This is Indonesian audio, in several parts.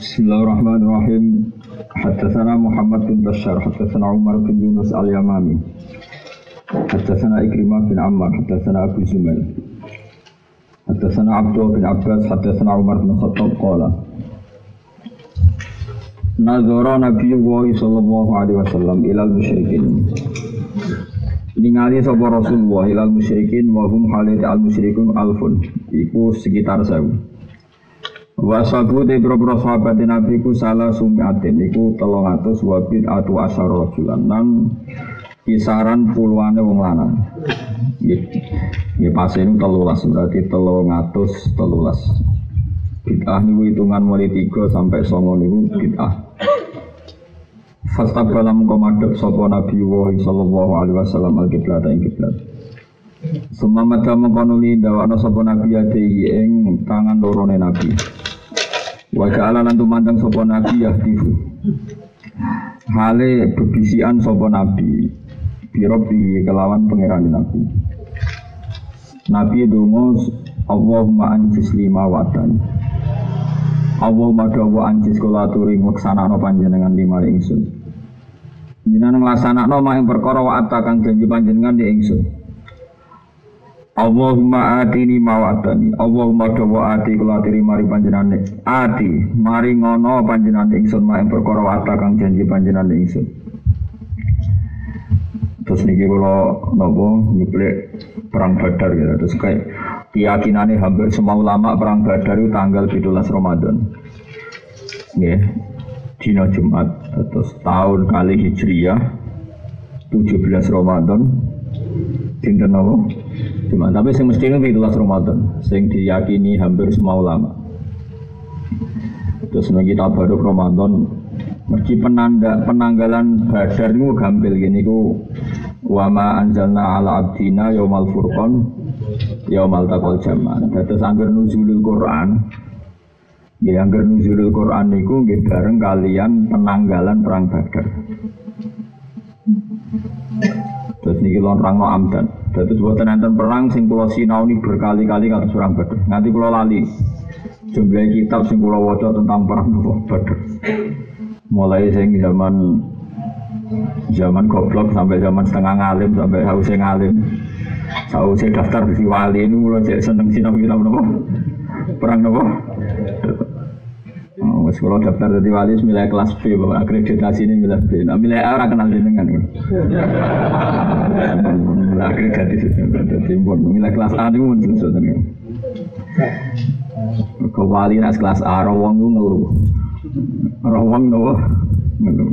Bismillahirrahmanirrahim. sana Muhammad bin Bashar, haddatsana Umar bin Yunus al-Yamami. sana Ikrimah bin Ammar, sana Abu Zumail. sana Abdul bin Abbas, haddatsana Umar bin Khattab qala. Nazara Nabiullah sallallahu alaihi wasallam ilal musyrikin. Ningali sapa Rasulullah ilal musyrikin wa hum al musyrikun alfun. Iku sekitar 1000. Wasabu te boro-boro sahabat Nabi ku salah sumiatin iku telung atus wabit atu asyar rajulan nan kisaran puluhannya wong lanang. Nggih ini telulas berarti 313. Bid'ah ini hitungan mulai tiga sampai 9 ini bid'ah. Fastabala dalam komadab sapa Nabi wa sallallahu alaihi wasallam al-kiblat al-kiblat Sumama ta mengkono li dawana Nabi ate ing tangan lorone Nabi. Wa ja'ala lan tumandang sapa nabi yahdifu. Hale bebisian sapa nabi birobi kelawan pangeran nabi. Nabi donga Allahumma anjis lima watan. Allahumma dawa anjis kula aturi nglaksanaken panjenengan lima ingsun. Jenengan nglaksanaken mak ing perkara wa janji panjenengan di ingsun. Allahumma atini mawadani Allahumma dawa ati kula atiri mari panjenane ati. Mari ngono panjenane ingsun mak perkara wata kang janji panjenane ingsun. Terus niki kula napa? Nyuplek perang Badar gitu. Terus kayak keyakinane hampir semua ulama perang Badar itu tanggal 17 Ramadan. Nggih. Dina Jumat. Terus tahun kali Hijriyah 17 Ramadan dinten napa Cuma tapi yang mesti ini itulah Ramadan, sing diyakini hampir semua ulama. Terus nih kita baru Ramadan, meski penanda penanggalan badar itu gampil gini ku wama anjalna ala abdina yaumal furqan yaumal takol jaman. Terus angger nuzulul Quran, ya angger nuzulul Quran niku nggih bareng kalian penanggalan perang badar. Niki lon rangno amdan. Dados buatan enten perang sing kula ini berkali-kali kata surang Badar. Nanti kula lali. Jumlah kitab sing kula waca tentang perang Badar. Mulai sing zaman zaman goblok sampai zaman setengah ngalim sampai hausnya ngalim. Hausnya daftar di wali ini mulai seneng sinau kitab nopo. Perang nopo. Wes kalau daftar dari wali milih kelas B, bapak akreditasi ini milih B. Nah, milih A orang kenal jenengan. Milih akreditasi jadi pun milih kelas A itu pun sesuatu. Ke wali nas kelas A, rawang itu ngeluh. Rawang nopo ngeluh.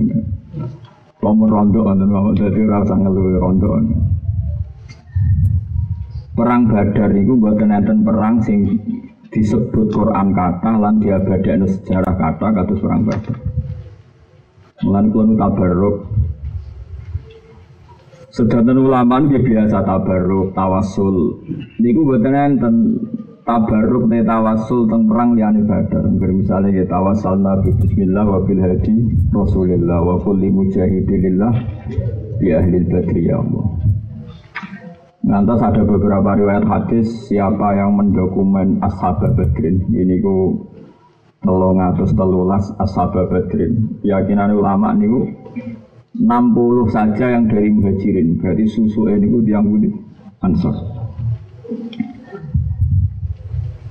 Kamu rondo dan mau jadi rasa ngeluh rondo. Perang Badar itu buat nenten perang sing disebut Quran kata lan diabadakno sejarah kata kata seorang badar. Mulan kulo tabarruk. Sedanten ulama dia biasa tabarruk, tawasul. Niku mboten enten tabarruk ne tawasul teng perang liyane badar. Ngger misale ya tawassul nabi bismillah wa bil hadi rasulillah wa kulli mujahidillah bi ahli badri ya Allah. Nanti ada beberapa riwayat hadis siapa yang mendokumen ashab badrin ini ku telung atus telulas ashab badrin keyakinan ulama niku 60 saja yang dari muhajirin. Berarti susu ini ku tiang budi ansor.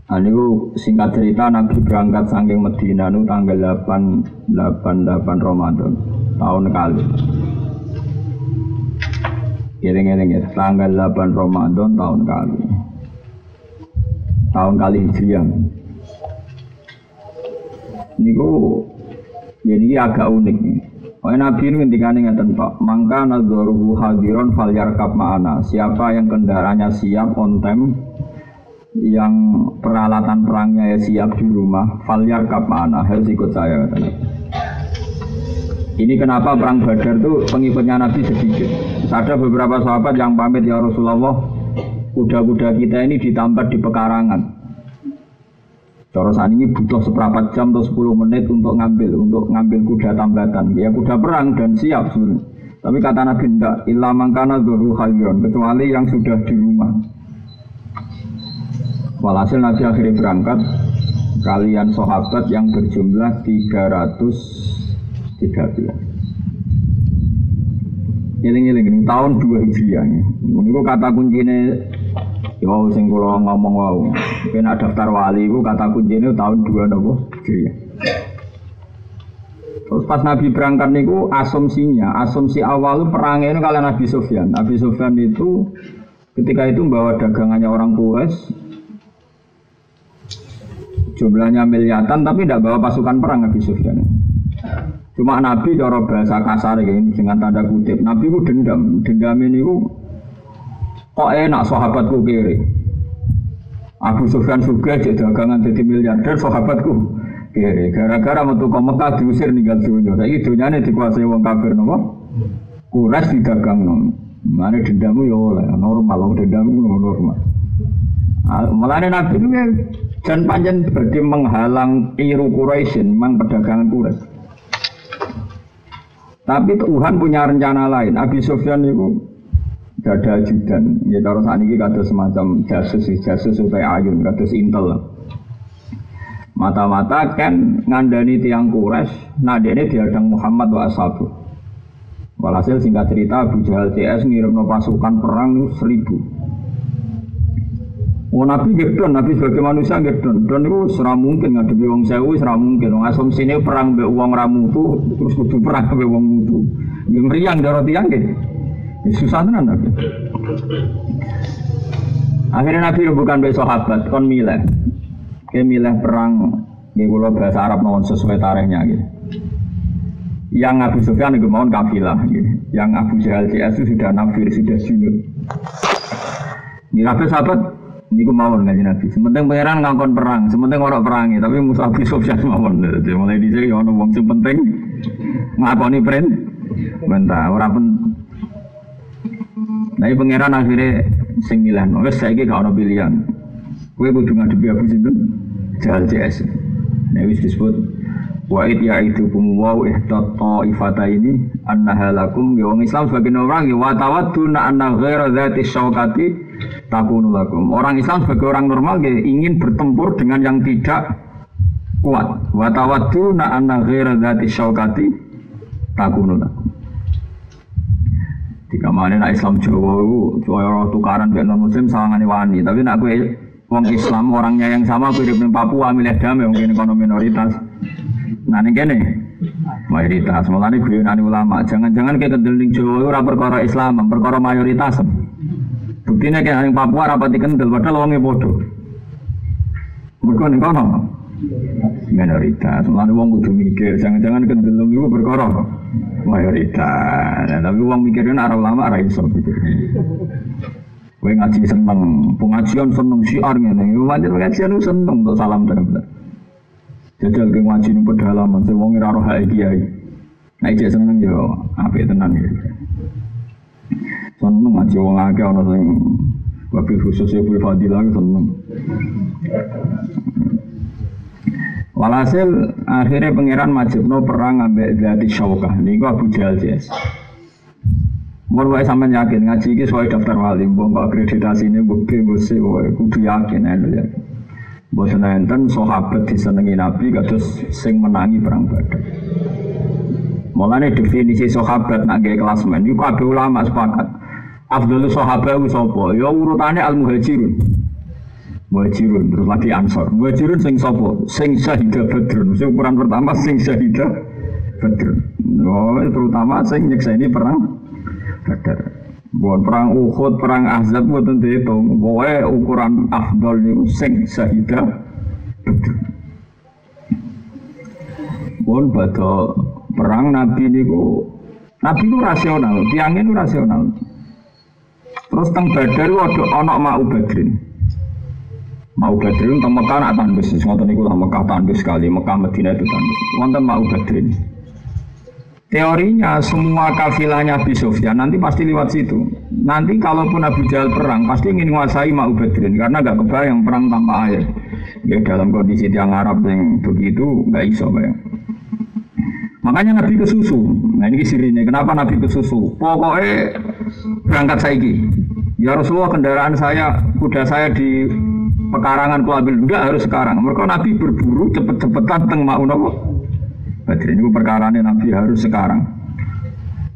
Nah, ini singkat cerita Nabi berangkat saking Medina nu tanggal 8 8 8 Ramadan. Tahun kali. Giling-giling ya, tanggal 8 Ramadan tahun kali. Tahun kali Hijriah. Niku jadi agak unik nih. Oh, Nabi ini ketika ini ngeten Pak, mangka nadzoruhu hadiron fal yarkab ma'ana. Siapa yang kendaraannya siap on time, yang peralatan perangnya ya siap di rumah, fal yarkab ma'ana, harus ikut saya kata ini kenapa perang Badar itu pengikutnya Nabi sedikit. Ada beberapa sahabat yang pamit ya Rasulullah, kuda-kuda kita ini ditambat di pekarangan. Corosan ini butuh seperempat jam atau 10 menit untuk ngambil, untuk ngambil kuda tambatan. Ya kuda perang dan siap sebenarnya. Tapi kata Nabi tidak, ilah mangkana zuhru khayron, kecuali yang sudah di rumah. Walhasil Nabi akhirnya berangkat, kalian sahabat yang berjumlah 313 Ngiling-ngiling tahun 2 Hijriah. Niku kata kuncine yo sing kula ngomong wau. Kena daftar wali iku kata kuncine tahun 2 napa Hijriah. Terus pas Nabi berangkat niku asumsinya, asumsi awal perangnya itu kalian Nabi Sufyan. Nabi Sufyan itu ketika itu membawa dagangannya orang Quraisy jumlahnya miliatan tapi tidak bawa pasukan perang Nabi Sufyan. Cuma Nabi cara bahasa kasar ini dengan tanda kutip. Nabi itu dendam. Dendam ini itu kok enak sahabatku kiri. Abu Sufyan juga jadi dagangan jadi miliarder sahabatku kiri. Gara-gara metu ke Mekah diusir ninggal dunia. Dunia ini dikuasai wong kafir nopo. Kuras dagang nopo. Mana dendammu ya oleh normal, dendammu normal. Ah, Malah Nabi itu dan panjang berarti menghalang iru Quraisyin, memang perdagangan Quraisy. Tapi Tuhan punya rencana lain. Abi Sufyan itu dada ajudan. Ya kalau saat ini kata semacam jasus, jasus supaya ayun, kata intel. Mata-mata kan ngandani tiang kures, ini diadang Muhammad wa ashabu. Walhasil singkat cerita Abu Jahal CS ngirim pasukan perang seribu. Oh Nabi gedon, Nabi sebagai manusia gedon. Dan itu serah mungkin ngadepi wong sewu, serah mungkin. Wong asumsi ini perang be uang ramu itu, terus kudu perang be uang mutu. Yang meriang darah tiang gitu. Susah tenan Nabi. Akhirnya Nabi bukan be sahabat, kon milih. Ke milih perang, di pulau bahasa Arab mohon sesuai tarikhnya gitu. Yang Abu Sufyan itu mohon kafilah gitu. Yang Abu Jahal CS itu sudah nafir, sudah junud. Ini sahabat Niku mawon ngaji Nabi. Sementing pangeran ngangkon perang, sementing orang perangi, tapi musuh Abi Sufyan mawon. Jadi mulai di sini wong sing penting ngakoni print. Bentah ora pen Nah, pangeran akhirnya sing milih, wes saiki gak ono pilihan. Kowe kudu ngadepi Abu Sinten Jahal CS. Nah, wis disebut wa id itu wa ihdat ifata ini annaha lakum ya wong Islam sebagai orang ya wa tawadduna anna ghaira dzati syaukati takunu lakum. Orang Islam sebagai orang normal ya, ingin bertempur dengan yang tidak kuat. Wa tawaddu na anna ghaira dzati syaukati takunu lakum. Jika mana nak Islam Jawa itu Jawa tukaran dengan non Muslim sawangane wani. Tapi nak gue wong Islam orangnya yang sama gue di Papua milih damai mungkin ekonomi minoritas. Nah ini gini mayoritas. Malah ini gue ulama. Jangan-jangan kayak kendeling Jawa itu perkara Islam, perkara mayoritas. Buktinya kayak yang Papua rapat kendel, padahal orangnya bodoh. Bukan yang kono. Minoritas, malah wong kudu mikir, jangan-jangan kendel itu berkorok mayoritas. Nah, tapi wong mikirnya arah lama arah iso mikirnya. Kowe ngaji seneng, pengajian seneng siar ngene. Wajar pengajian seneng untuk salam bener Jajal ke ngaji ning pedalaman, sing wong ora roh kiai. Nah, iki seneng yo apik tenan iki. Seneng ngaji wong akeh ana sing wabil khusus ya Bu Fadilah seneng. Walhasil akhirnya pangeran Majibno perang ambek Zati Syaukah. Ini Abu Jahal jes. Mau wae sampean yakin ngaji iki soal daftar wali, mbok akreditasi ini bukti bukti kudu yakin ya. Bosan enten sahabat disenengi Nabi kados sing menangi perang Badar. Mulane definisi sahabat nak gawe klasmen iku kabeh ulama sepakat. Abdul sahabat itu sapa? Ya urutannya al muhajirun. Muhajirun terus lagi ansor. Muhajirun sing sapa? Sing syahidah badrun. Sing ukuran pertama sing syahidah badrun. Oh, terutama sing nyekseni perang badar. Bukan perang Uhud, perang Ahzab tentu dihitung. Pokoknya ukuran afdol itu sing syahidah badrun. Pun pada perang Nabi niku Nabi itu rasional, tiangnya itu rasional. Terus teng Badar ada anak mau Badrin. Mau Badrin teng Mekah nak tandus, ngoten niku lah Mekah tandus sekali, Mekah Madinah itu tandus. Wonten mau Badrin. Teorinya semua kafilahnya Abi Sufyan nanti pasti lewat situ. Nanti kalaupun Abu Jahal perang pasti ingin menguasai Mau Badrin karena gak kebayang perang tanpa air. Ya, dalam kondisi tiang Arab yang begitu nggak iso bayang. Makanya Nabi ke susu. Nah ini sirinya. Kenapa Nabi ke susu? Pokoknya berangkat saiki. Ya Rasulullah kendaraan saya, kuda saya di pekarangan ku ambil enggak harus sekarang. Mereka Nabi berburu cepet-cepetan teng mau. Berarti ini perkarane Nabi harus sekarang.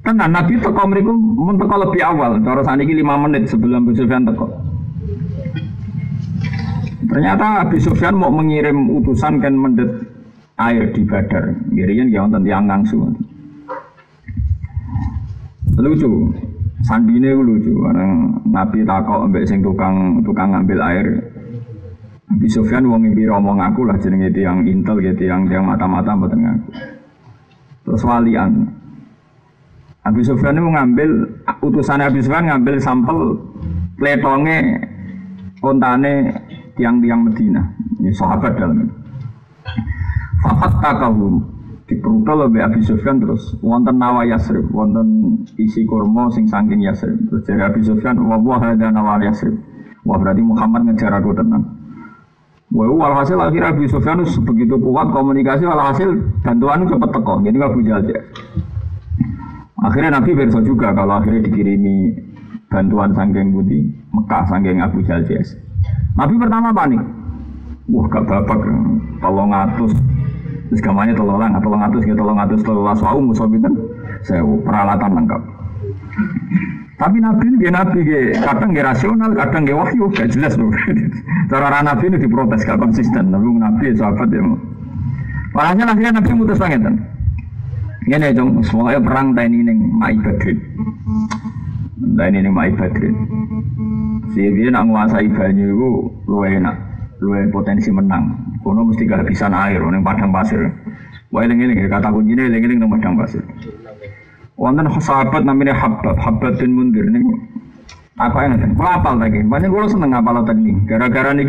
Tenan Nabi teko mriku mun teko lebih awal. Cara saniki 5 menit sebelum Abu Sufyan teko. Ternyata Abu Sufyan mau mengirim utusan kan mendet air di Badar. Girian ya wonten tiyang ngangsu. Lucu. Sandine lucu karena Nabi takok ambek sing tukang tukang ngambil air. Nabi Sufyan wong iki omong aku lah jenenge tiyang intel gitu yang tiang mata-mata mboten ngaku. Terus walian. Nabi Sufyan itu mengambil utusan Nabi Sufyan ngambil sampel pletonge ontane tiang-tiang Medina. Ini sahabat dalam ini. Fakat takahum diperutol oleh Abi Sufyan terus wonten nawa Yasrib, wonten isi kurma sing saking Yasrib. Terus dari Abi Sufyan, wah ada nawa Yasrib. Wah berarti Muhammad ngejar aku tenang. Wah, walhasil akhir Abi Sufyan begitu kuat komunikasi, walhasil bantuan cepat teko. Jadi Abu Jahal Akhirnya Nabi berso juga kalau akhirnya dikirimi bantuan sangking budi Mekah sangking Abu Jahal Nabi pertama panik. Wah gak babak, tolong atus Terus gamanya tolong lang, tolong atus, ya tolong atus, tolong laswau, musuh itu saya peralatan lengkap. Tapi Nabi ini Nabi kadang gak rasional, kadang gak wahyu, gak jelas loh. Cara Nabi ini diprotes gak konsisten, tapi Nabi sahabat ya. Walhasil akhirnya Nabi mutus banget kan. Ini dong, semuanya perang tani ini Mai Badrin. Tani ini Mai Badrin. Si dia nak menguasai banyu itu lu enak, lu potensi menang. Kono mesti kehabisan air ning padang pasir. Wah eling-eling kata kuncinya nang padang pasir. Wonten sahabat namanya Habab, Habab bin Mundir nih. Apa yang nanti? Kalau apal lagi, banyak gue seneng apal tadi. Gara-gara nih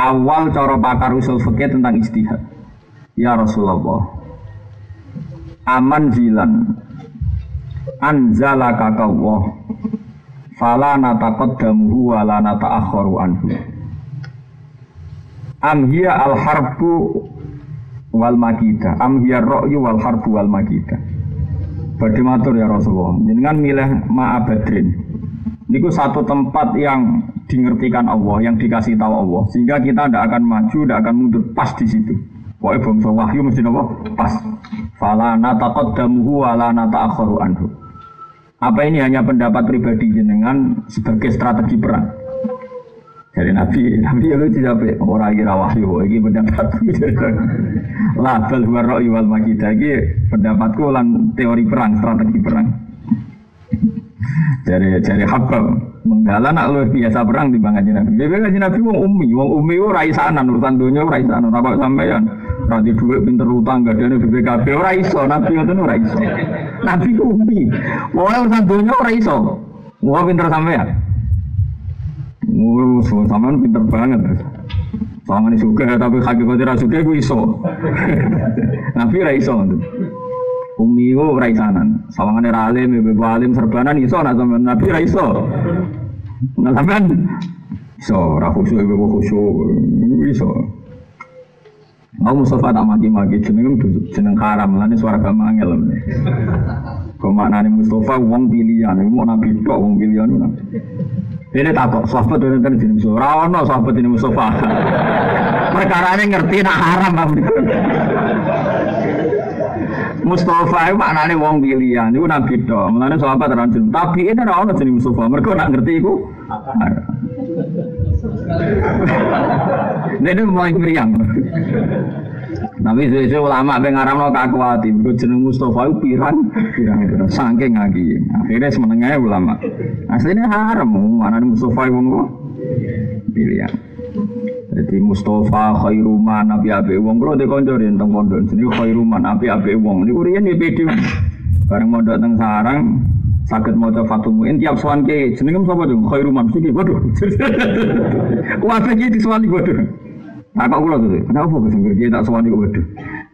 awal cara pakar usul fikih tentang istihad. Ya Rasulullah, aman zilan anzala kakawah fala nataqaddamuhu wa la nata'akhkharu anhu am hiya al harbu wal makida am hiya ra'yu wal harbu wal makida Badhe matur ya Rasulullah. Jenengan milih ma'abadrin. Niku satu tempat yang dingertikan Allah yang dikasih tahu Allah. Sehingga kita tidak akan maju tidak akan mundur pas di situ. Pokoknya bangsa wahyu mesti nopo pas. Fala nataqaddamuhu wa la nata'akharu anhu. Apa ini? Hanya pendapat pribadi jenengan sebagai strategi perang dari Nabi, Nabi lucu sampai orang kira wahyu, ini pendapatku. Lah, bal huwa ra'yu wal makidah, ini pendapatku lan teori perang, strategi perang. Dari dari Habab, menggalan nak lu biasa perang di bangga Nabi. Dia bilang Nabi wong umi, wong umi itu raisanan, urusan dunia raisanan, apa sampean. Rati duit pinter utang, gak ada BPKB, ora iso, Nabi itu ora iso. Nabi umi, pokoknya urusan dunia ora iso. Wah pinter sampean. Mulu sampean pinter banget. Soalnya ini suka tapi hakikatnya ra suka gue iso. Nabi ra iso. Umi ku ra isanan. Sawangan ra alim, ibu alim serbanan iso nak sampean Nabi ra iso. Nah sampean iso ra khusyuk ibu khusyuk iso. Mau Mustafa tak mati-mati jeneng jeneng haram lan suara gamangel. Kok maknane Mustafa wong pilihan, mau nabi tok wong pilihan. Ini takut sahabat itu kan jenis Mustafa. Rawono sahabat ini Mustafa. Perkara ini ngerti nak haram Mustafa itu maknanya wong pilihan, itu nabi do. Mulanya sahabat terang Tapi ini rawono jenis Mustafa. Mereka nak ngerti itu. Ini mulai meriang. Tapi sesuai ulama pengaram lo kakuati, berikut jeneng Mustafa pirang itu saking lagi. Akhirnya semenengahnya ulama. Aslinya haram, mana Mustafa itu mau pilihan. Jadi Mustafa khairuman nabi abe wong kalau dikoncorin tentang pondok jadi khairuman nabi abe wong. Ini kurian di pedi. Bareng mondok teng sarang, sakit mau coba fatumuin tiap soan ke jenengem sapa dong khairuman sih waduh. Wah iki diswani waduh. Nah, kok kula tuh, kenapa kok sing kita tak sewani kok waduh.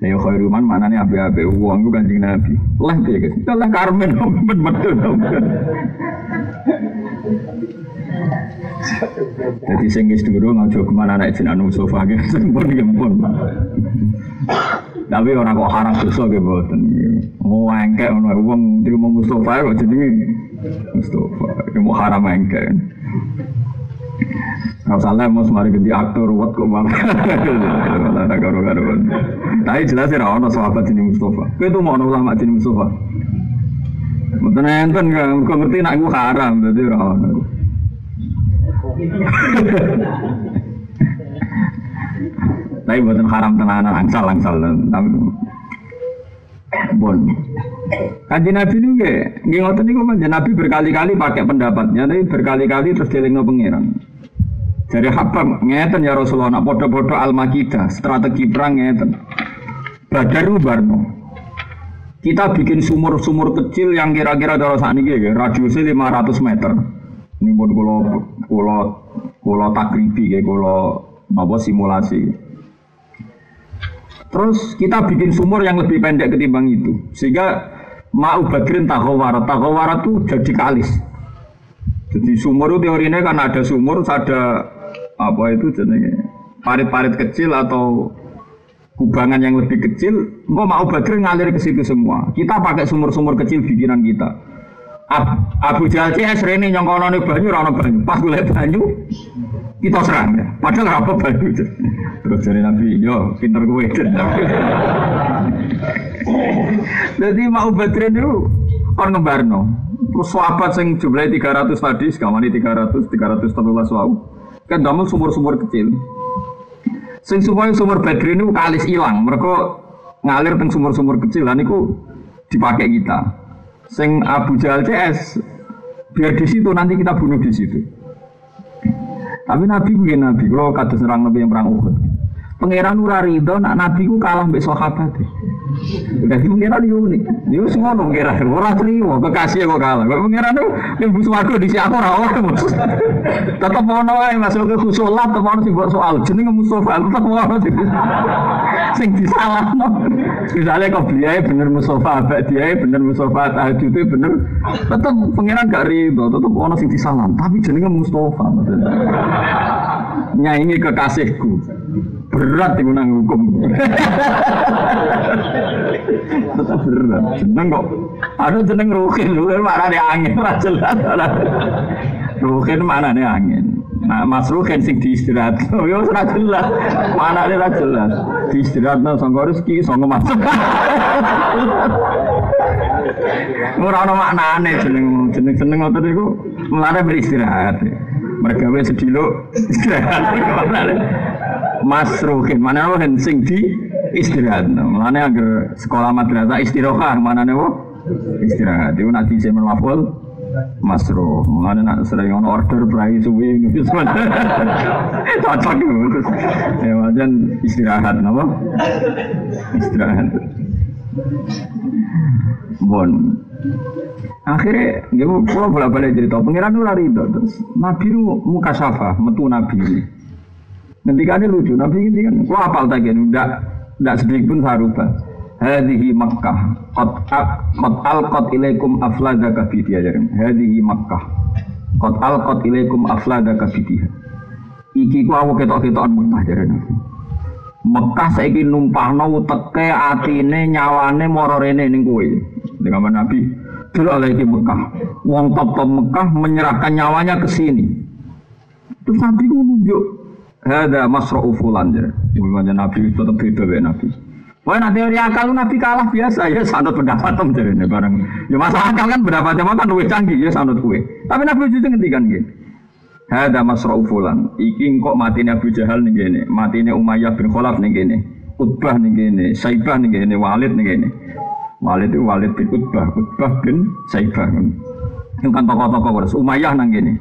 Lah ya khairu man manane ape-ape wong ku Kanjeng Nabi. Lah piye guys? Lah karmen ben betul. Jadi sing wis durung aja ke mana anak jeneng sofa ge sempun gempun. Tapi orang kok haram dosa ge mboten. Mau engkek ono wong terima Mustafa kok jenenge Mustafa. Mau haram engkek. Kau salah mau semari ganti aktor, wat kok malah. Ada. Tapi jelas ya ono sahabat ini Mustafa. Kau itu mau ulama ini Mustafa. Mungkin enten kan, kau ngerti nak gue haram, jadi ono. Tapi buatan haram tenanan, angsal angsal. Bon. Kanji Nabi ini nggih, nggih ngoten niku Nabi berkali-kali pakai pendapatnya, tapi berkali-kali terus dilingno pangeran. Dari Habab ngeten ya Rasulullah nak podo-podo al-makidah, strategi perang ngeten. Badar Barno. Kita bikin sumur-sumur kecil yang kira-kira kalau saat ini ya, radiusnya 500 meter. Ini pun kalau kalau kalau takribi ya, kalau apa simulasi. Terus kita bikin sumur yang lebih pendek ketimbang itu. Sehingga mau badrin tahawara. Tahawara itu jadi kalis. Jadi sumur itu teorinya kan ada sumur, ada apa itu jenenge parit-parit kecil atau kubangan yang lebih kecil, engkau mau badrin ngalir ke situ semua. Kita pakai sumur-sumur kecil bikinan kita. Abu Jahal CS Rene nyongkono banyu, rano banyu. Pas gue banyu, kita serang ya. Padahal apa banyu Terus dari Nabi, yo pinter gue. Jadi mau batrin itu kon ngebarno. Terus sahabat sing jumlahnya 300 tadi, sekamani 300, 300 13 wau. Kan damel sumur-sumur kecil. Sing supaya sumur batrin itu kalis hilang. Mereka ngalir teng sumur-sumur kecil dan itu dipakai kita. Sing Abu Jahal CS biar di situ nanti kita bunuh di situ. Tapi Nabi begini Nabi, kalau kata serang Nabi yang perang Uhud. Pangeran rido nak Nabi ku kalah mbek sahabat. Jadi pangeran yo unik. Yo semua ngono pangeran, ora trimo, kekasih kok kalah. Kok pangeran tuh yang bus di siapa ora ono. Tetep ono ae masuk ke khusulat tetep ono sing soal jeneng Mustafa tetep ono sing disalahno. Misalnya kok dia bener Mustafa, abek dia bener Mustafa, tahajud itu bener. Tetep pangeran gak rido, tetep ono sing disalah. Tapi jenenge Mustafa. Nyaingi kekasihku. Berat itu nang hukum. Tetap berat. Jeneng kok. Ada jeneng rukin, rukin mana nih angin, jelas. Rukin mana nih angin. Nah, Mas Rukin sing diistirahat. Yo ora jelas. Mana nih ora jelas. Diistirahatno sangka rezeki, sangka masuk. Ora ana maknane jeneng jeneng jeneng ngoten niku mulane beristirahat. Mereka wis sedilo istirahat. Mas Ruhin, mana Ruhin sing di istirahat. Mana agar sekolah madrasah istirahat, mana nih istirahat. Itu nanti saya melafol Masro, mana nak sering on order berai suwi itu cocok itu. Ya wajan istirahat, napa? Istirahat. Bon. Akhirnya, gue bolak balik cerita. Pengiran itu lari itu terus. Nabi itu muka syafa, metu Nabi kan lucu, Nabi ini kan, gua apal tadi, enggak, enggak sedikit pun sarubah. Hadihi Makkah, kot al kot ilaikum aflada kafidiya jaring. Hadihi Makkah, kot al kot ilaikum aflada kafidiya. Iki ku aku ketok-ketokan Makkah jaring Nabi. Mekah saiki numpahno teke atine nyawane moro rene ning kowe. Dengan Nabi dulu lagi Mekah. Wong top top Mekah menyerahkan nyawanya ke sini. Terus Nabi ku ada masra'u fulan ya. Ibu Nabi tetap beda ya Nabi. Wah nanti teori akal Nabi kalah biasa ya sanut pendapat tem jadi ini bareng. Ya masa akal kan pendapatnya kan lebih canggih ya sanut kue. Tapi Nabi itu ngendikan gitu. Hada masra'u fulan. Iki kok mati Abu Jahal nih gini, mati Umayyah bin Khalaf nih gini, Utbah nih gini, Saibah nih gini, Walid nih gini. Walid itu Walid bin Utbah, Utbah bin Saibah. Itu kan tokoh-tokoh Umayyah nang gini.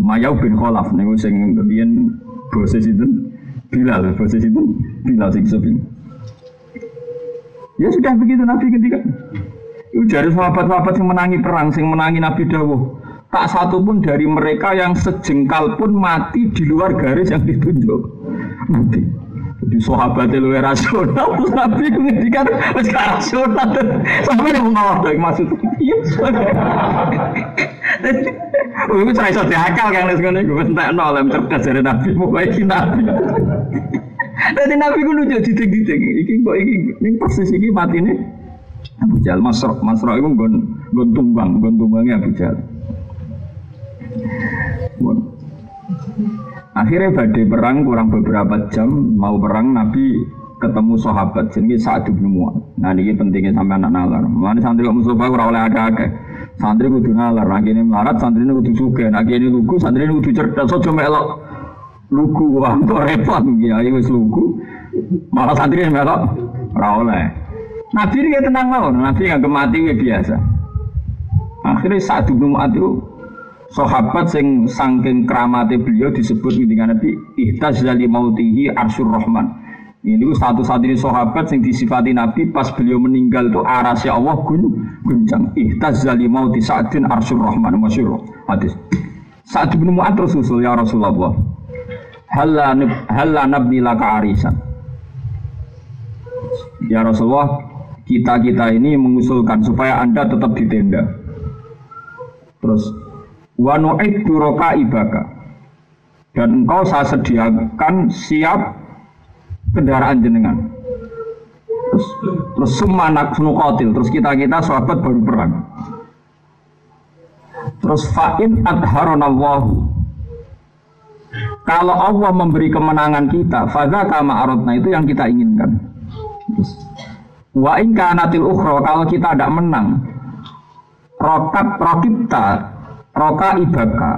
Umayyah bin Khalaf nih sing kemudian proses itu Bilal, proses itu Bilal sing sepi. Ya sudah begitu Nabi ketika itu dari sahabat-sahabat yang menangi perang, yang menangi Nabi Dawuh. Tak satu pun dari mereka yang sejengkal pun mati di luar garis yang ditunjuk. Nanti. Jadi sahabat lu rasional, Nabi menghentikan masih rasional. Sampai yang mau ngawal maksud. Iya. Oh, itu saya sudah akal kan, sekarang gue entek nol, yang cerdas dari Nabi, pokoknya Nabi. Jadi Nabi ku lucu diting-diting. Iki kok iki ning persis iki matine Abu Jahal Masro, Masro iku nggon nggon tumbang, nggon tumbangnya Abu Jahal. Akhirnya badai perang kurang beberapa jam mau perang Nabi ketemu sahabat jadi saat bin. Nah ini pentingnya sampai anak nalar. Mana santri kok Mustafa ora oleh ada-ada. Santri kudu nalar, nah ini melarat santri kudu suge, nah ini lugu santri kudu cerdas, so melok lugu wah kok repot ya ini wis lugu. Malah santri melok ora oleh. Nabi ini tenang mau, Nabi nggak mati biasa. Akhirnya saat bin itu sahabat sing sangking keramate beliau disebut dengan Nabi dari mautihi arsyur rahman ini satu saat ini sahabat yang disifati Nabi pas beliau meninggal itu arasya Allah gun guncang. Ihtaz dari mauti sa'din arsyur rahman masyur hadis. Saat bin Mu'ad terus usul ya Rasulullah. Halla nabni laka arisan. Ya Rasulullah kita-kita ini mengusulkan supaya anda tetap di tenda terus wa nu'iddu ibaka dan engkau saya sediakan siap kendaraan jenengan. Terus terus semanak sunukotil terus kita kita sahabat baru perang. Terus fa'in adharonallahu kalau Allah memberi kemenangan kita fadha kama arotna itu yang kita inginkan. Wa in kanatil ukhra kalau kita tidak menang rokat rokipta roka ibaka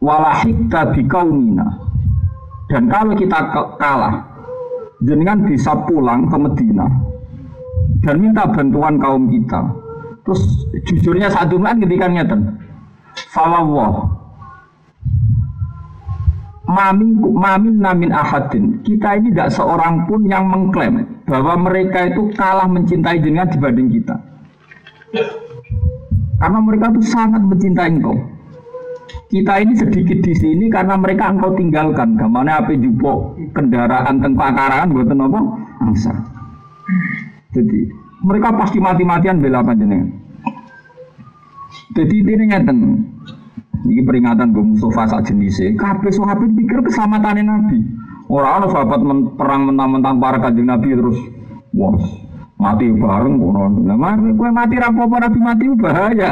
walahikta bikaumina. Dan kalau kita kalah jenengan bisa pulang ke Medina dan minta bantuan kaum kita. Terus jujurnya saat itu kan ketika nyata falawah mamin mamin namin ahadin. Kita ini tidak seorang pun yang mengklaim bahwa mereka itu kalah mencintai jenengan dibanding kita. Karena mereka itu sangat mencintai engkau. Kita ini sedikit di sini karena mereka engkau tinggalkan. Ke mana apa jupo kendaraan tentang pakaran buat apa? Angsa. Jadi mereka pasti mati-matian bela panjenengan. Jadi ini ngeten. Ini peringatan gue Mustafa saat jenisnya. Kabeh sahabat pikir keselamatan Nabi. Orang-orang sahabat perang mentang-mentang para kanjeng Nabi terus. Wah, mati bareng kono. Mati kowe mati ra apa Nabi mati bahaya.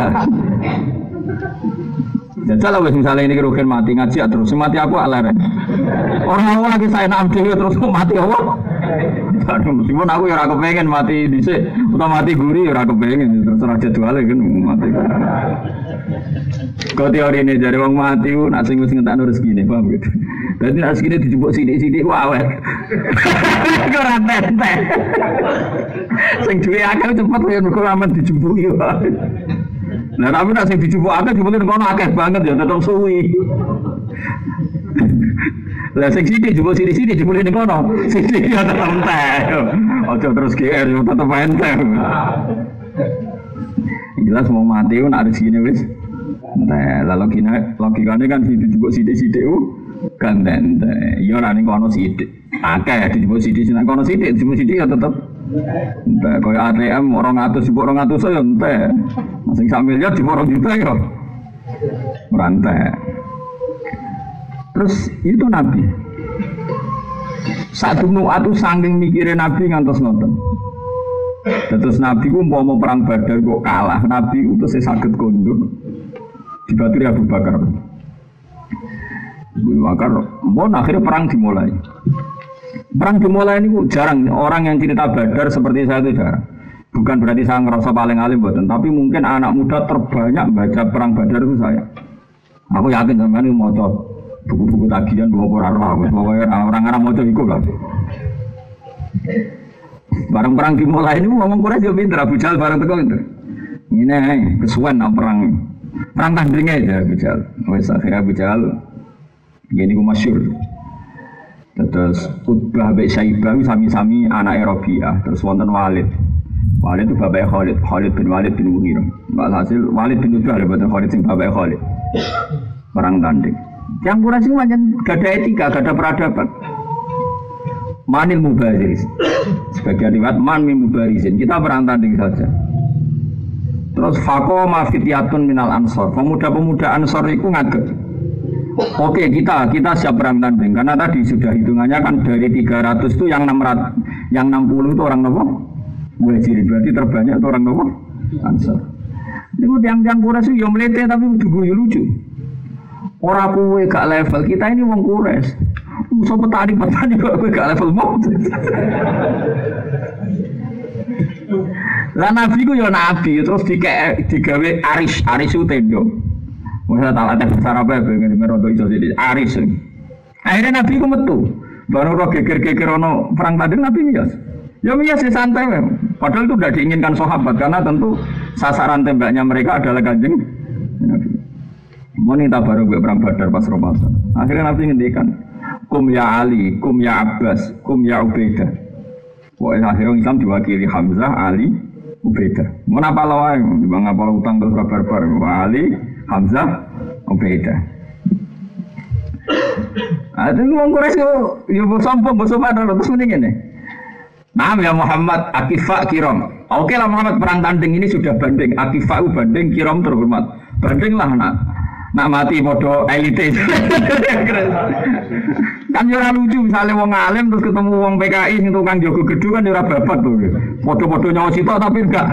Jajal lah misalnya ini kerugian mati ngaji ya terus mati aku aleren. Orang awal lagi saya nak dewi terus mati apa? Meskipun aku ya aku pengen mati dhisik atau mati gurih ya aku pengen terus ora jadwale kan mati. Kau teori ini dari wong mati nak sing wis ngentakno rezekine paham gitu. Dadi nak dijupuk sithik-sithik ku awet. Ora tenteng. Sing akeh cepet ya mergo aman dijumpuki wae. Nah tapi nak sing dijupuk akeh dimulai kono akeh banget ya tetep suwi. Lah sing sithik jupuk sithik-sithik dimulai ning kono. Sithik ya tetep entek. Aja terus GR yo tetep entek. Jelas mau mati nak rezekine wis. Nah, lalu kina logikanya kan situ juga sidik-sidik uh kan tente. Iya ora kono sidik. Akeh dijupuk sidik sing kono sidik dijupuk sidik ya tetep Entah kaya ATM orang atus ibu orang atus saya entah. Masing sak miliar di orang juta ya. Merantai. Terus itu Nabi. Saat dulu atu sangking mikirin Nabi ngantos nonton. Terus Nabi ku mau mau perang Badar kok kalah. Nabi itu saya sakit kondur. Di Badri Abu Bakar. Abu Bakar, mau akhirnya perang dimulai. Perang dimulai ini jarang orang yang cerita badar seperti saya itu jarang. Bukan berarti saya ngerasa paling alim buatan, tapi mungkin anak muda terbanyak baca perang badar itu saya. Aku yakin sama ini mau buku-buku tagihan dua orang orang-orang mau ikut lah. Barang perang dimulai ini ngomong Quraisy yo pinter Abu Jahal barang teko itu. Ini kesuwen nak perang. Perang tandingnya aja Abu Jahal. Wes akhirnya Abu Jahal gini ku masyur. Terus Utbah Bek Syaibah sami-sami anak Erobiah. Terus wonten Walid. Walid itu bapak Khalid, Khalid bin Walid bin Mughirah. hasil Walid bin Utbah buatan Khalid sing bapak Khalid. Perang tanding. Yang kurang sih macam gak ada etika, gak ada peradaban. Manil mubariz. Sebagian riwayat man min. Kita perang tanding saja. Terus fako mafitiyatun minal ansor. Pemuda-pemuda ansor itu ngaget. Oke kita kita siap perang tanding karena tadi sudah hitungannya kan dari 300 itu yang 600 yang 60 itu orang nopo muhajirin berarti terbanyak itu orang nopo ansar. Ini yang yang yang melete tapi juga lucu. Orang kue gak level, kita ini wong kures. Musa petani petani kok kue gak level mau. Lah nabi ku ya nabi, terus dike digawe aris, aris itu tendo. Masa tak ada besar apa ya, pengen merondo iso sini, aris. Akhirnya nabi ku metu, baru roh geger-geger ono perang tadi nabi mias. Ya mias ya santai. Padahal itu sudah diinginkan sahabat karena tentu sasaran tembaknya mereka adalah kanjeng Nabi. Baru gue perang Badar pas Ramadan. Akhirnya Nabi ngendikan, kum ya Ali, kum ya Abbas, kum ya Ubaidah. Wah akhirnya Islam diwakili Hamzah, Ali, Ubaidah. Mau apa lawan? Bang apa utang terus barbar? Ali, Hamzah, Ubaidah. Ada ngomong Quraisy yo yo sombong, sombong terus mendingin nih. Nah ya Muhammad Akifa Kirom. Oke lah Muhammad perang tanding ini sudah banding. Akifa banding Kirom terhormat. Banding lah nak. Nak mati bodoh elite. kan ya lucu misalnya wong alim terus ketemu wong PKI sing tukang jogo gedung kan ora babat tuh. Foto-foto nyawa sitok tapi enggak.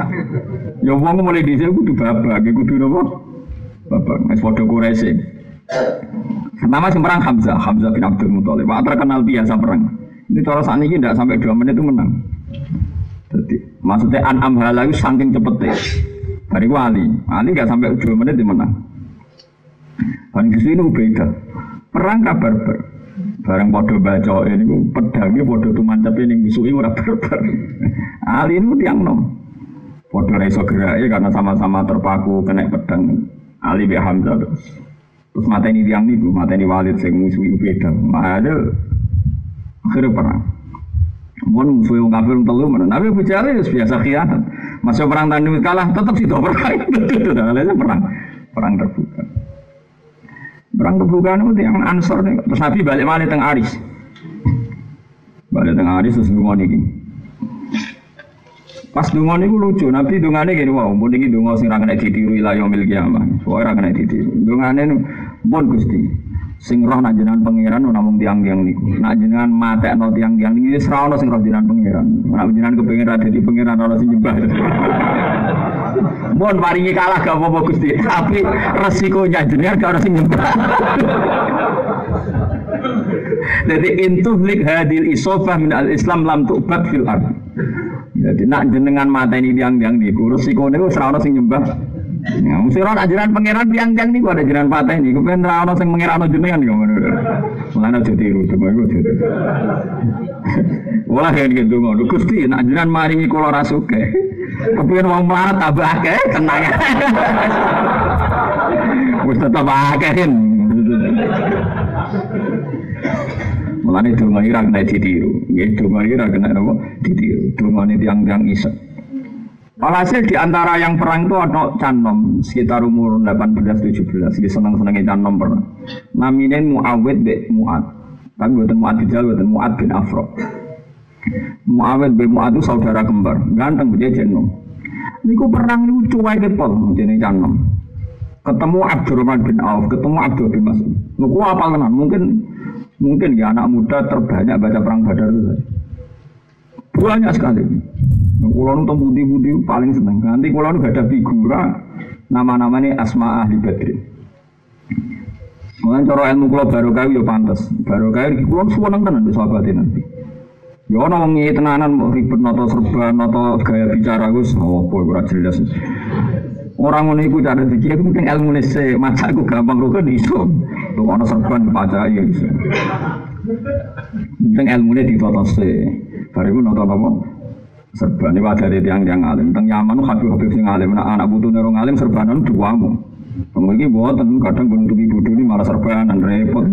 Ya wong mulai dhisik kudu babak, kudu napa? Babak. Wis padha Quraisy. Pertama sing perang Hamzah, Hamzah bin Abdul Muthalib. Wah terkenal biasa perang. Ini cara saat ini tidak sampai dua menit itu menang. Jadi maksudnya an'am halayu saking cepetnya. Dari wali, wali nggak sampai dua menit itu menang. Dan di sini beda. Perang kabar ber. Barang podo baca ini pedangnya podo tuh mantap ini musuhnya ora berber. Ali ini tiang nom. Podo reso gerak karena sama-sama terpaku kena pedang. Ali bi Hamzah terus. Terus mata ini tiang nih, mata ini walid sing musuhnya beda. Ada akhirnya perang Mohon musuh yang kafir telu mana? Nabi bicara ya biasa khianat. Masuk perang tanding kalah tetap sih perang. Itu perang perang terbuka. Perang terbuka itu yang ansor nih. Terus Nabi balik mana teng Aris. Balik teng Aris terus dungo niki. Pas dungo niku lucu. Nabi dungane gini wow. Pun niki dungo sing ra kena ditiru ila yaumil kiamah. Soalnya ra kena ditiru. Dungane pun Gusti sing roh nak pangeran namung tiang-tiang niku. Nak jenengan no tiang-tiang niku wis ra ono sing roh jenengan pangeran. Nak jenengan kepengin ra dadi pangeran sing nyembah. Mohon paringi kalah gak apa-apa Gusti, tapi resikonya jenengan gak ono sing nyembah. Jadi intuhlik hadil isofah min al Islam lam tu'bad fil ard. Jadi nak jenengan mata ini tiang-tiang niku resiko niku ora ono sing nyembah. Ya, mesti orang ajaran pangeran tiang-tiang nih, ada ajaran patah nih. Kemudian orang sing pangeran jenengan nih, Mulane aja tiru, cuma iku aja. Wah kan gitu ngono. Gusti nak ajaran maringi kula rasuke. Kemudian wong melarat tambah akeh, tenang. Wis tetep akeh kan. Mulane donga ira kena ditiru. Nggih, donga ira kena apa? Ditiru. Dongane tiang-tiang isek. Walhasil di antara yang perang itu ada Canom sekitar umur 18-17 Dia senang-senangnya Canom pernah Namanya Muawid bin Mu'ad Tapi buatan Mu'ad Bijal, buatan Mu'ad bin Afro Muawid bin Mu'ad itu saudara kembar Ganteng dia Canom Ini perang ini cuai depol Jadi Canom Ketemu Abdurrahman bin Auf, ketemu Abdul bin Mas'ud Lu apa kenal? Mungkin mungkin ya anak muda terbanyak baca perang Badar itu saja banyak sekali. Nah, kulo nu budi-budi paling seneng. Nanti kulo nu gak ada figura nama-namanya Asma Ahli Badri. Mungkin cara ilmu kulo baru kau ya pantas. Baru kau kulo seneng tenan di sahabat nanti. Ya ana wong tenanan ribet noto serba noto gaya bicara Gus oh boy ora jelas. Orang ngono iku cara dikira mungkin ilmu nese macaku gampang rukun iso. Tuh ana serban baca ya iso. Penting ilmune ditata sih. Bariku nonton apa? Serba ini wadah dari tiang-tiang alim. Teng Yaman habib-habib sing alim. Nah, anak butuh nerong alim serbanan duamu. Kemudian buatan kadang bentuk ibu ini malah serbanan repot.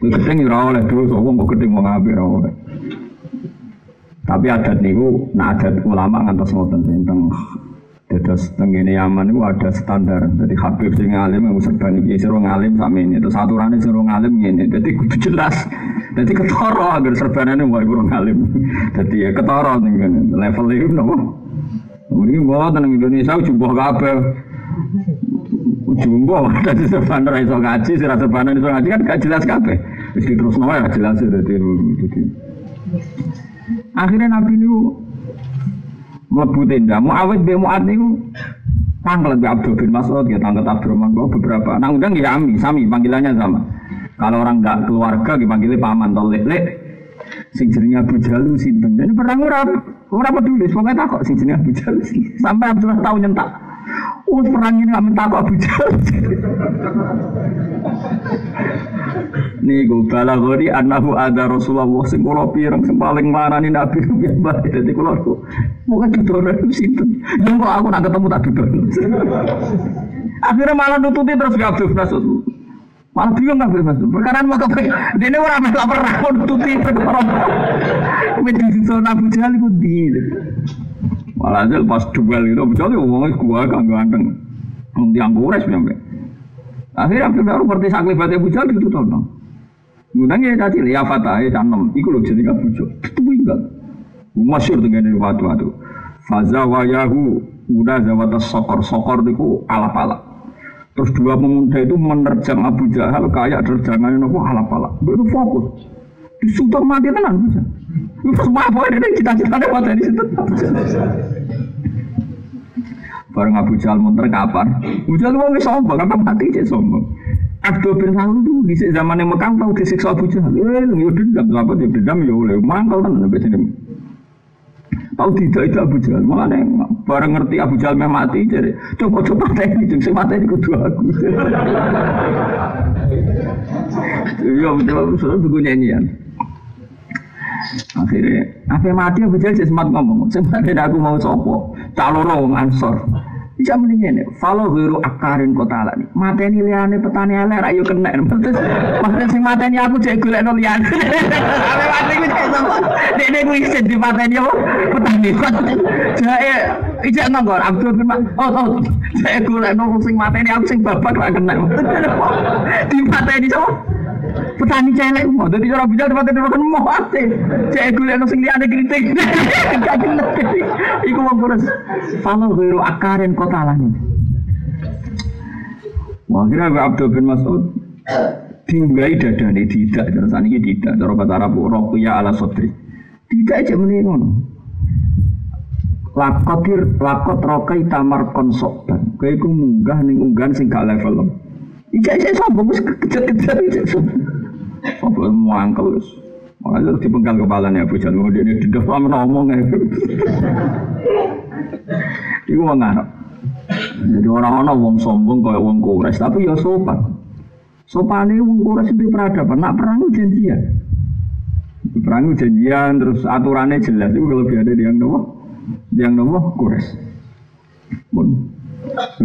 Terus gedeng ya oleh so wong gedeng mau ngabir oleh. Tapi adat niku, nah adat ulama ngantos ngoten tentang Terus tengene Yaman itu ada standar. Jadi Habib sing alim yang serban iki sira ngalim sami ini. Terus aturane sira ngalim ngene. Jadi kudu jelas. Jadi ketara agar serbanane wae kurang alim. Jadi ya ketara ning level itu nopo. Kemudian bawa tenang Indonesia jumbo kabeh. Jumbo dadi serban ora iso ngaji, sira serban iso ngaji kan gak jelas kabeh. Wis terus ya jelas dadi. Akhirnya Nabi niku mlebu tenda. Muawid bin Mu'ad niku Tanggal lebih Abdul bin Mas'ud, ya tanggal Abdurrahman beberapa. Nah undang ya Ami, Sami, panggilannya sama. Kalau orang nggak keluarga, dipanggilnya paman, atau lek. Sing jenenge Abu Jalu sinten. Ini perang ora ora peduli, tak kok sing jenenge Abu Jalu. Sampai Abdullah tahu nyentak. Oh perang ini nggak minta kok Abu Jalu. Nih gue bala gori anahu ada Rasulullah sing kula pirang sing paling marani Nabi mbah dadi kula aku bukan didono sinten. Yang kok aku nak ketemu tak didono. Akhirnya malah nututi terus gak Abdul Masud. Malah bingung kan Masud. Perkara mau kepe dene ora melok perang nututi perkara. Menjadi zona Abu Jahal iku di. Malah pas duel itu Abu Jahal ngomongnya gua kang ganteng. Wong diang kures sampe. Akhirnya Abdul Baru ngerti saklibatnya Abu Jahal itu tono. Ngundang ya tadi ya fatah ya canom. Iku loh jadi nggak bujuk. Itu enggak. Masyur dengan ini waktu waktu. Faza wayahu udah zawat sokor sokor itu alap alap. Terus dua pemuda itu menerjang Abu Jahal kayak terjangan itu alap alap. Itu fokus. Disutor mati tenan. Semua apa ini cita-citanya mati di situ. Bareng Abu Jahal munter kapan? Abu Jahal mau sombong, apa mati cek sombong. Abdul bin Salul itu di zaman yang Mekah tahu disiksa Abu Jahal. Eh, yo dendam, apa dia dendam ya oleh mangkal kan sampai sini. Tahu tidak itu Abu Jahal, mana bareng ngerti Abu Jahal memang mati jadi coba coba ini jeng mati ini kedua aku. Betul sudah buku nyanyian. Akhirnya, apa mati Abu Jahal sempat ngomong, sempat aku mau sopo, calon orang ansor. Bisa mendingin ya. Follow huru akarin kota lah nih. Mateni liane petani elek rayu kena. Maksudnya, maksudnya sing mateni aku cek gulek no liane. Apa mati gue cek sama. Dede gue isi di mateni apa? Petani. Jae, ijak nonggor. Abdul bin Oh, oh. Cek gulek no sing mateni aku sing babak lah kena. Di mateni sama petani celek mau jadi cara bijak tempat kan mau ate. Cek lihat sing liane kritik gak iku mau kurus. Follow biru akarin kota lah Wah, kira gue Abdul bin Mas'ud. Tinggai dada ini tidak, saat ini tidak, cara kata Arab Rokuya ala Sodri. Tidak aja menengok lakotir lakot rokai tamar konsoban kayak gue munggah nih unggahan sing gak level Ijak saya sombong, kejar-kejar ijak sombong. Muangkel wis. Makanya harus dipenggal kepalanya Abu Jahal. Dia ini tidak lama ngomong ya. Iku wong ngarep. Jadi orang-orang wong sombong kayak wong kures, tapi ya sopan. Sopan ini wong kures itu peradaban. Nak perang janjian. Perang janjian, terus aturannya jelas. Itu ada yang nopo, yang nopo kures.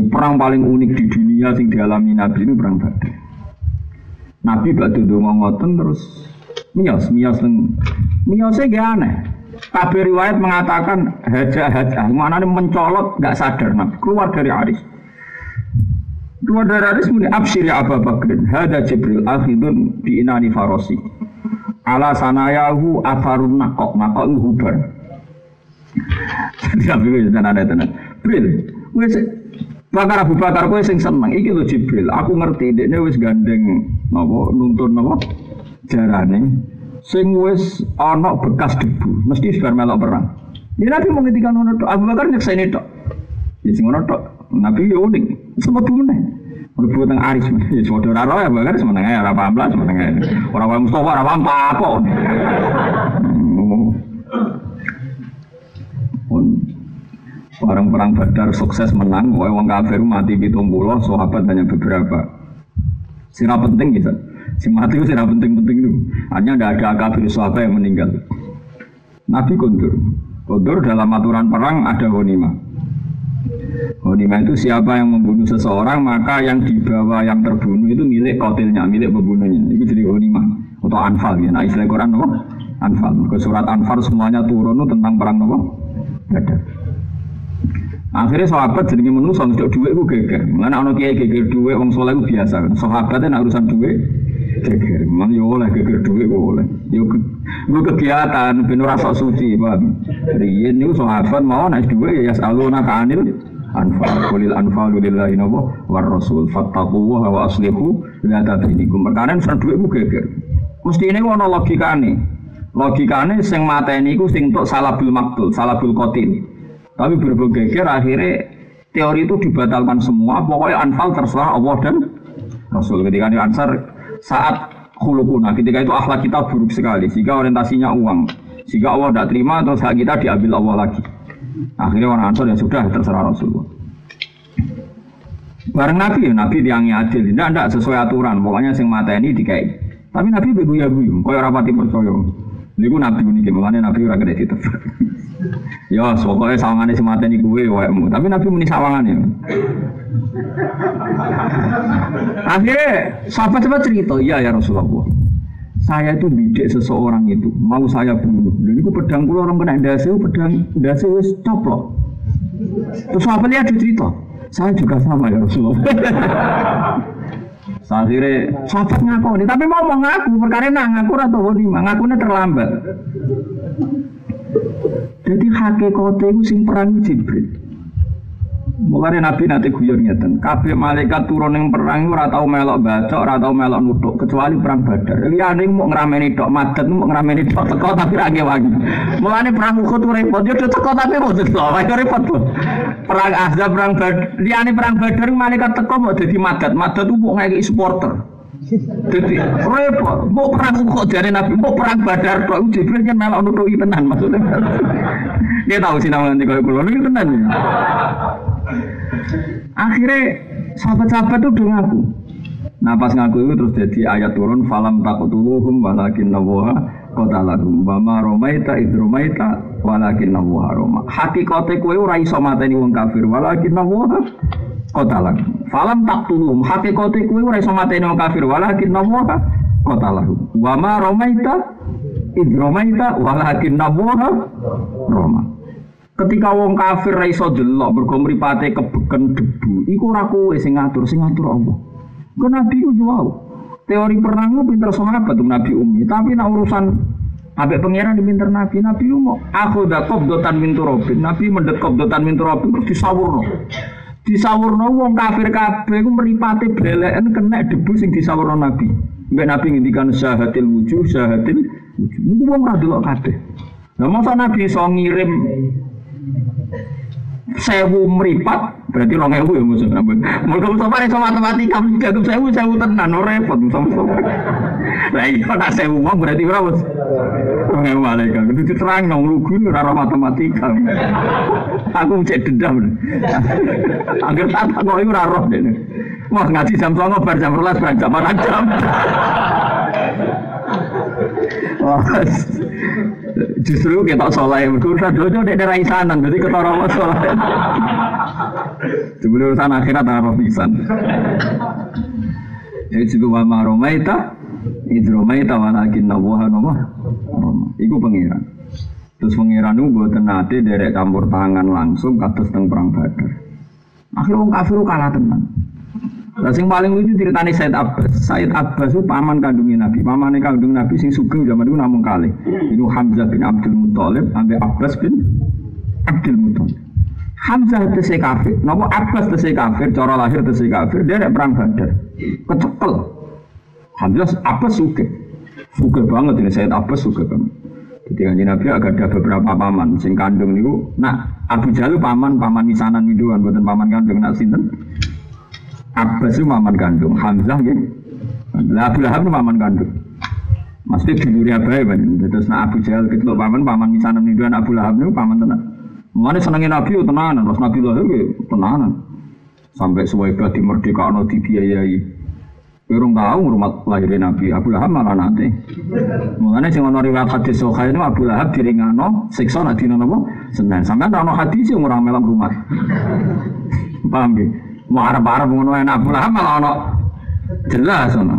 Perang paling unik di dunia sing dialami Nabi ini perang Badar. Nabi batu dongo ngoten terus mios mios neng miosnya gak aneh. Riwayat mengatakan haja haja mana nih mencolot nggak sadar nabi keluar dari Aris. Keluar dari Aris muni absir ya Abu Bakrin hada Jibril akhidun di inani farosi. Ala sanayahu afarun nakok nakok hubar. Jadi Nabi itu ada tenan. Bril, wes Bakar Abu Bakar kowe sing seneng iki lho Jibril. Aku ngerti dekne wis gandeng napa nuntun napa jarane sing wis ana bekas debu, mesti sebar melok perang. Ya Nabi mau ngendikan ngono tok. Abu Bakar nyekseni tok. Ya sing ngono tok. Nabi yo unik. Sempat meneh. Mlebu teng Aris. Ya saudara ora ya Bakar semeneng ae ora paham lah semeneng ae. Ora wae Mustofa ora paham apa. Orang perang Badar sukses menang, wong wong kafir mati pitung puluh, sahabat hanya beberapa. Sira penting gitu. Si mati itu sira penting-penting itu. Hanya tidak ada kafir sahabat yang meninggal. Nabi kondur. Kondur dalam aturan perang ada honima. Honima itu siapa yang membunuh seseorang maka yang dibawa yang terbunuh itu milik kotilnya, milik pembunuhnya. Itu jadi honima atau anfal ya. Nah istilah Quran apa? Anfal. Ke surat Anfal semuanya turun tentang perang apa? Badar. Akhirnya sahabat jadi menungso untuk duit gue geger. Mana ono kiai geger duit, wong soleh gue biasa. Sahabatnya nak urusan duit geger. Mana yo oleh geger duit gue oleh. Yo gue kegiatan, penuh rasa suci, paham? Riyen itu sahabat mau naik duit ya nak anil anfal kulil anfal lillahi nawa war rasul fattaqullaha wa aslihu la tadinikum. Perkara urusan duit gue geger. Mesti ini ono logikane. Logikane sing mateni iku sing salah salabul maktul, salabul qatil. Tapi geger akhirnya teori itu dibatalkan semua. Pokoknya anfal terserah Allah dan Rasul. Ketika di Ansar saat khulukuna, ketika itu akhlak kita buruk sekali. Jika orientasinya uang. Jika Allah tidak terima, terus hak kita diambil Allah lagi. Akhirnya orang Ansar ya sudah terserah Rasulullah. Bareng Nabi ya, Nabi tiangnya adil. Tidak, tidak sesuai aturan. Pokoknya sing mata ini dikai. Tapi Nabi beguya ya guyu, kaya rapati percaya. Niku Nabi ini, makanya Nabi ora kena ditebak. Ya, pokoknya sawangannya si mata ini gue, wayemu. Tapi Nabi muni sawangannya. Akhirnya sahabat-sahabat cerita, iya ya Rasulullah. Saya itu bidik seseorang itu, mau saya bunuh. Dan itu pedang pulau orang kena dasi, pedang dasi wis coplok. Terus apa lihat cerita? Saya juga sama ya Rasulullah. Akhirnya sahabat ngaku tapi mau ngaku perkara nak ngaku atau ngaku terlambat. Jadi hakikatnya itu sing perang Jibril. Mulai Nabi nanti guyon ngeten, kabeh malaikat turun yang perang ora melok baca, ora tau melok nutuk kecuali perang Badar. Liyane mau ngrameni tok, madet mau ngrameni tok teko tapi ra wangi. Mulane perang Uhud repot, yo teko tapi mau tok, wae repot. Perang Ahzab, perang Badar, liyane perang Badar malaikat teko mau dadi madet, madet ku mau ngeki supporter. Jadi repot, mau perang kok dari Nabi, mau perang Badar tok Jibril kan melok nutuki tenan maksudnya. Dia tahu sih namanya kalau kulo ini tenan. Akhirnya sahabat-sahabat itu udah ngaku. Nah pas ngaku itu terus jadi ayat turun falam takutuluhum walakin nawaha kotalahum wama romaita id romaita walakin nawaha roma hakikate kowe ora iso mateni wong kafir walakin nawaha kotalahum falam taktuluhum hakikate kowe ora iso mateni wong kafir walakin nawaha kotalahum wama romaita id romaita walakin nawaha roma Ketika wong kafir ra iso delok mergo kebeken debu, iku ora kowe sing ngatur, sing ngatur Allah. Kok Nabi ku wow. Teori perang ku pinter tuh Nabi Umi, tapi nak urusan Abe pangeran di Nabi, Nabi mau aku udah kop dotan mintu robin, Nabi mendekop dotan mintu robin terus disawurno. Disawurno wong kafir kabeh ku mripate bleleken kena debu sing disawurno Nabi. Mbak Nabi ngendikan syahatil wujuh, syahatil wujuh. Niku wong ra delok kabeh. Lah masa Nabi iso ngirim sewu meripat berarti rong ewu ya musuh musuh musuh apa sama matematika mesti gak sewu sewu tenan ora repot musuh musuh lah iya nak sewu uang berarti berapa rong ewu malaikat itu diterang nong lugu ora matematika. Aku cek dendam agar tak iku ora roh dene mau ngaji jam 09.00 bar jam 12 bar jam 4 jam Justru kita soleh, urusan dojo dek daerah isanan, jadi ketara mas soleh. Sebelum urusan akhirat harus pisan. Jadi juga wa maromaita, idromaita walakin nawaha nama. Iku pengiran. Terus pengiran itu buat nate derek campur tangan langsung kados teng perang badar. Akhirnya orang kafir kalah tenan. Nah, sing paling lucu ceritanya Said Abbas. Said Abbas itu paman kandungnya Nabi. Paman kandung Nabi sing sugeng zaman itu namun kali. Itu Hamzah bin Abdul Muthalib sampai Abbas bin Abdul Muthalib. Hamzah tese kafir, nopo Abbas tese kafir, cara lahir tese kafir, dia ada perang Badar. Kecekel. Hamzah Abbas suge. Suge banget ini Said Abbas suge banget. Jadi kan Nabi agak ada beberapa paman sing kandung niku. Nah, Abu Jalil paman paman misanan miduan buatan paman kandung nak sinten. Abbas itu paman kandung, Hamzah gitu. Lah Abu Lahab itu paman kandung. Mesti dulure abae ban. Terus nak Abu Jahal kecelok paman paman misanan itu anak Abu Lahab itu paman tenan. Mana senengin Nabi itu tenanan, terus Nabi lahir itu tenanan. Sampai suwaiba di merdeka no dibiayai. Kurang tahu rumah lahir Nabi Abu Lahab malah nanti. Mengenai sing ono riwayat hadis Sahih itu Abu Lahab diringano siksa nak dina napa? Senin. Sampeyan ono hadis yang orang melam rumah. Paham gitu? Mau arep-arep ngono enak pula malah ono jelas ono.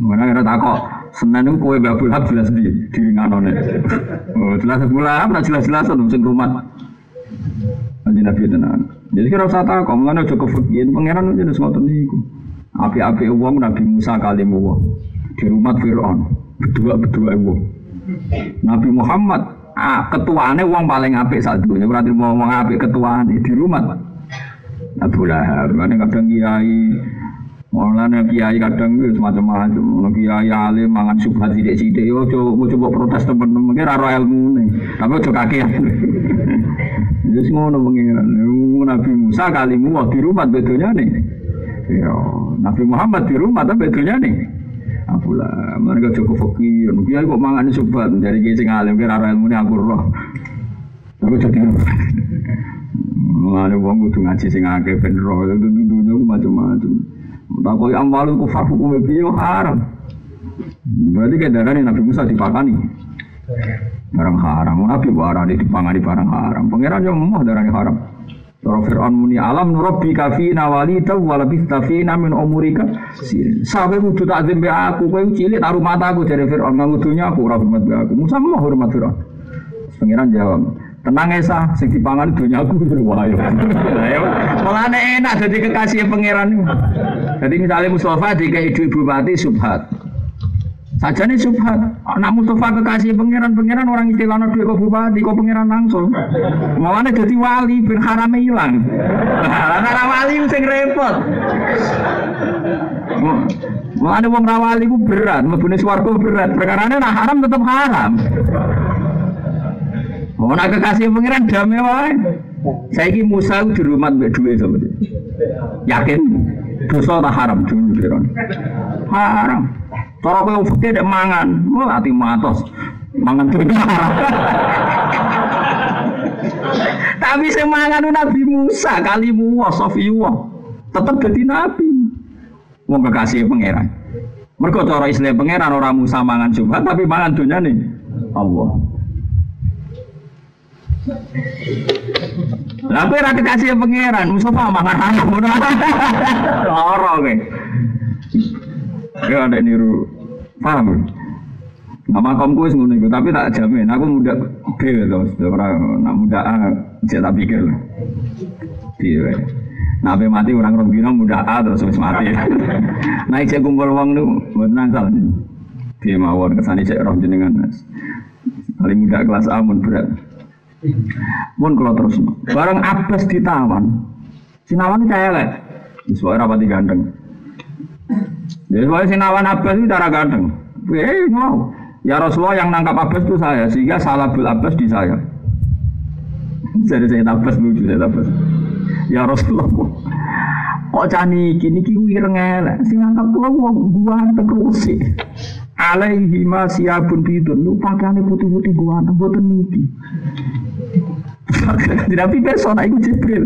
Mana kira takok Senin itu kue babul hab jelas di di nganone. Oh jelas pula apa jelas-jelas ono sing rumah. Nanti nabi tenan. Jadi kira usah takok mengenai ojo kefikiran pangeran itu jelas ngotot niku. Api-api uang Nabi Musa kali uang di rumah Fir'aun berdua-berdua uang. Nabi Muhammad ah, ketuaannya uang paling apik saat itu. Berarti mau ngomong apik ketuaan di rumah. Abu Lahab, kadang kiai Mulane kiai kadang itu semacam-macam. Ono kiai alim mangan subhat sithik-sithik yo coba coba protes temen-temen ora ilmu nih. Tapi ojo kakean. Wis ngono pengiran. Nabi Musa kalimu wah di rumah bedonya nih. Ya, Nabi Muhammad di rumah tapi Apalah, mereka cukup fakir. Dia kok mangan sobat dari kiai sing alim kira ilmu ini aku roh. Aku jadi. Mulane wong kudu ngaji sing akeh ben roh itu dunya macam-macam. Takoi amal kufar hukum piye haram. Berarti darah Nabi Musa dipakani. Barang haram, Nabi barang dipangani barang haram. Pangeran yang mau darah haram. Cara Fir'aun muni alam nurabbi kafi nawali taw wala bistafina min umurika Sampai kudu tak be aku kowe cilik taruh mataku dari Fir'aun nganggo dunya aku ora hormat be aku. Musa mau hormat Fir'aun. Pangeran jawab, tenang esa sing dipangan dunya aku wah ya. Malah enak jadi kekasih pangeran. Jadi misalnya Mustafa dikai ibu mati subhat. Saja nih subhat. Anak Mustafa kekasih pangeran pangeran orang istilah duit kok bupati kok pangeran langsung. Mawane jadi wali ben harame hilang. Anak wali sing repot. Mulane wong rawali ku berat, mlebune swarga berat. Perkarane nak haram tetap haram. Mau nak kekasih pangeran damai wae. Saiki Musa di rumah mbek dhuwit sama Yakin dosa tak haram jujur. Haram. Cara kowe fikir dek mangan, mau ati matos. Mangan dunia. Tapi semangan Nabi Musa kalimu wa Sofiyuwa tetap jadi nabi. Wong kekasih pangeran. Mereka cara istilah pangeran orang Musa mangan subhat tapi mangan dunia nih Allah. Lah kowe ora kekasih pangeran, Mustafa mangan haram. Lara kowe. Ya ada niru paham. Nama kamu gue ngono tapi tak jamin. Aku muda B terus, orang nak muda A, saya tak pikir lah. Nah, mati orang orang bina muda A terus wis mati. Nah, cek kumpul uang nu, buat nangsal. Dia mawon kesani cek roh jenengan. Paling muda kelas A mun berat. Mun kalau terus, barang abas ditawan. Sinawan saya lah. Suara rapati ganteng. Jadi Sinawan Abbas itu cara ganteng. Eh mau. Ya Rasulullah yang nangkap Abbas itu saya, sehingga salah bil Abbas di saya. Jadi saya Abbas lucu saya Abbas. Ya Rasulullah. Kok cani kini kini ireng elek. Sing nangkap kula wong ganteng terus Alaihi ma siapun bidun. Lu pakaiane putih-putih ganteng boten niki. Tidak pikir sona iku Jibril.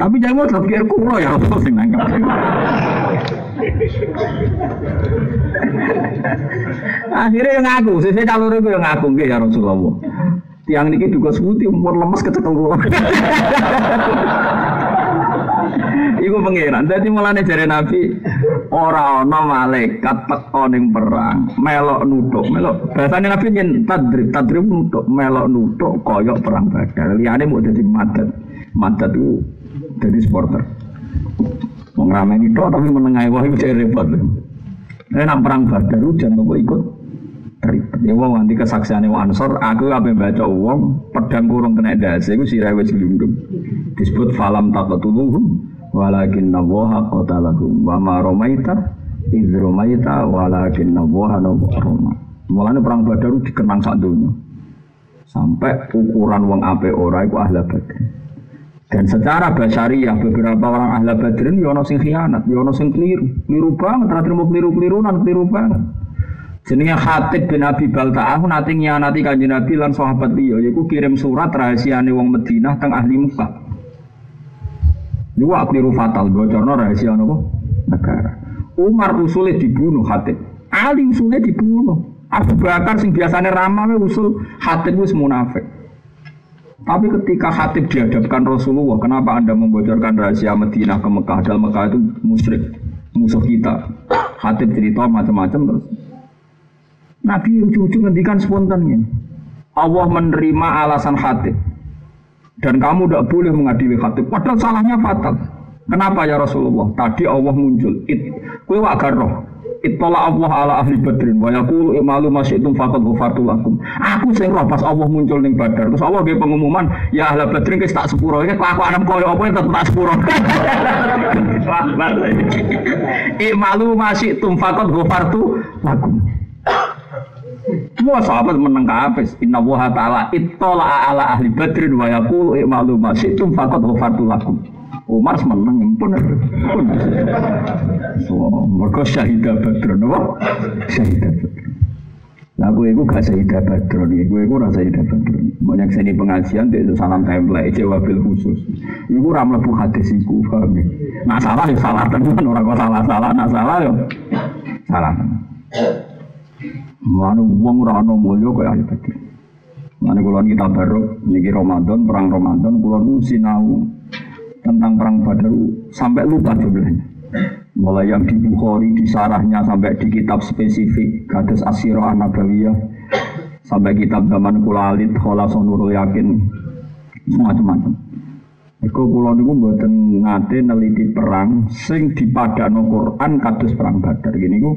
Tapi jangan mau terpikir kulo ya apa sing nangkap. Akhirnya yang ngaku, saya calon itu yang ngaku ya Rasulullah. Tiang niki juga sebuti umur lemes kecekel kula. Iku pangeran. Dadi mulane jare Nabi ora ana malaikat teko ning perang, melok nutuk, melok. Bahasane Nabi nyen tadrib, tadrib nutuk, melok nutuk koyok perang Badar. Liyane mau dadi madat. Madat itu jadi supporter. Wong ramai itu tapi menengahi wah itu repot. Nah, nang perang Badar hujan nopo ikut ribet. Ya wong nanti kesaksian wong Ansor, aku apa baca uang pedang kurung kena dasi, aku sirah wes gelundung. Disebut falam taqatuluhum walakin nawaha qatalahum wa ma romaita idh romaita walakin nawaha roma. Mulanya perang Badar dikenang sak dunia. Sampai ukuran wong ape ora iku ahla badar. Dan secara basyariah beberapa orang ahli badrin yono ya sing khianat, yono ya sing keliru, keliru banget, terakhir mau keliru keliru nan keliru banget. Jenenge Khatib bin Abi Balta'ah nanti nyianati kanjeng Nabi lan sahabat liya yaiku kirim surat rahasiane wong Madinah teng ahli Mekah. Niku keliru fatal bocorno rahasia napa? Negara. Umar usulnya dibunuh Khatib. Ali usulnya dibunuh. Abu Bakar sing biasanya ramah usul Khatib wis munafik. Tapi ketika Hatib dihadapkan Rasulullah, kenapa Anda membocorkan rahasia Madinah ke Mekah? Dalam Mekah itu musyrik, musuh kita. Hatib cerita macam-macam terus. Nabi ujung-ujung ngendikan spontan ini. Allah menerima alasan Hatib. Dan kamu tidak boleh mengadili Hatib. Padahal salahnya fatal. Kenapa ya Rasulullah? Tadi Allah muncul. It, kue roh. Itulah Allah ala ahli badrin wa yaqulu imalu masyitum faqad ghafartu lakum. Aku sing roh pas Allah muncul ning Badar. Terus Allah nggih pengumuman, ya ahli badrin wis tak sepuro. Iki kelakuan koyo apa tetep tak sepuro. Imalu masyitum faqad ghafartu lakum. Semua sahabat menang kafes. Inna wa ta'ala ittala ala ahli badrin wa yaqulu i'malu ma syi'tum faqad ghafartu lakum. Umar menang pun mereka syahidah badr, no? Syahidah badr. Nah, gue itu gak syahidah badr nih, gue itu rasa syahidah badr. Mau seni pengajian, itu salam template, jawabil khusus. Iku ramlah bu hadis iku, paham ya? Nah salah ya salah tenan, orang kok salah-salah, nah salah ya salah. Mana uang rano mulio kayak ahli badr. Mana kulon kita baru, niki Ramadan, perang Ramadan, kulon sinau tentang perang Badar sampai lupa jumlahnya. Mulai yang di Bukhari, di sarahnya sampai di kitab spesifik, Gadis Asyirah Nabawiyah, sampai kitab zaman Kulalit, Kholason Nurul Yakin, macam-macam. Iku kula niku mboten ngate neliti perang sing dipadakno Quran kados perang Badar. Gini ku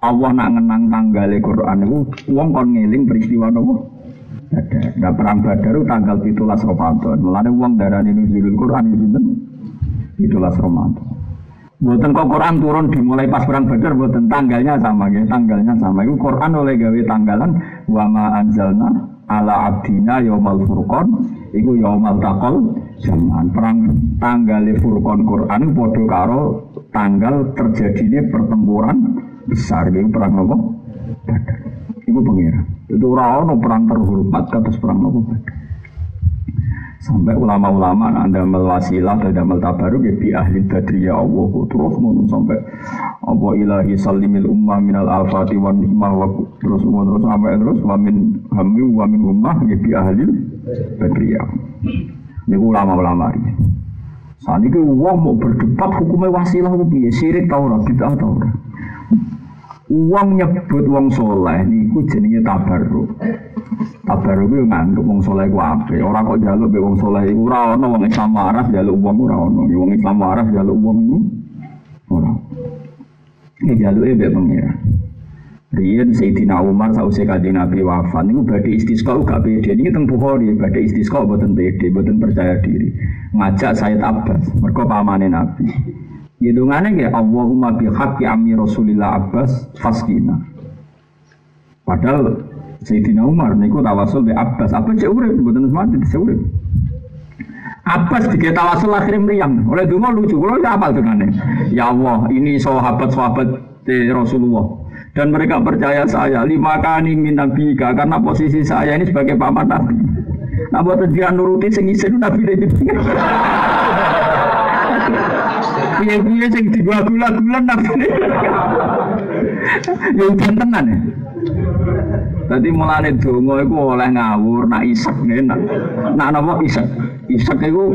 Allah nak ngenang tanggale Quran niku wong kon ngeling peristiwa nopo? Badar. Nah perang Badar tanggal 17 Ramadan. Mulane wong darani nuzulul Quran itu sinten? 17 Ramadan. Buatan kok Quran turun dimulai pas perang Badar buatan tanggalnya sama ya, tanggalnya sama. Itu Quran oleh gawe tanggalan wa ma anzalna ala abdina yaumal furqan iku yaumal taqal zaman perang tanggal furqan Quran padha karo tanggal terjadinya pertempuran besar gitu perang apa? Badar. Iku pengira. Itu ora ono perang terhormat kados perang Badar. Sampai ulama-ulama anda wasilah dan damel tabaruk ya bi ahli badri ya Allah terus ngono sampai apa ilahi salimil ummah minal alfati wa nikmah wa terus terus sampai terus wa min hammi wa min ummah ya ahli badri ya. Ini ulama-ulama ini. Saat ini uang mau berdebat hukumnya wasilah itu sirik tau ora bid'ah tau ora. Uang nyebut uang soleh niku jenenge tabarruk. Tabarruk itu nganggep uang soleh ku ape. Orang kok jaluk be wong soleh iku ora ono wong Islam waras jaluk uang ora ono. Wong Islam waras jaluk uang iku ora. Ini jaluke be pengira. Rian Sayyidina Umar sausé kanjeng Nabi wafat niku badhe istisqa gak pede. Niki teng Bukhari badhe istisqa boten pede, boten percaya diri. Ngajak Sayyid Abbas, mergo pamane Nabi. Hidungannya ya Allahumma bihaqqi ammi Rasulillah Abbas faskina. Padahal Sayyidina Umar niku tawasul be Abbas. Abbas cek urip mboten mati cek urip. Abbas dikira tawasul akhirnya meriang. Oleh dungo lucu. Kalau apa dengannya? Ya Allah, ini sahabat-sahabat Rasulullah dan mereka percaya saya lima kali minabika karena posisi saya ini sebagai paman nabi. Nah buat nuruti sing isin nabi dari Piye-piye sing digula-gula nabi Ya udan tenan ya. Tadi mulane donga iku oleh ngawur nak isak nak nak napa isak. Isak iku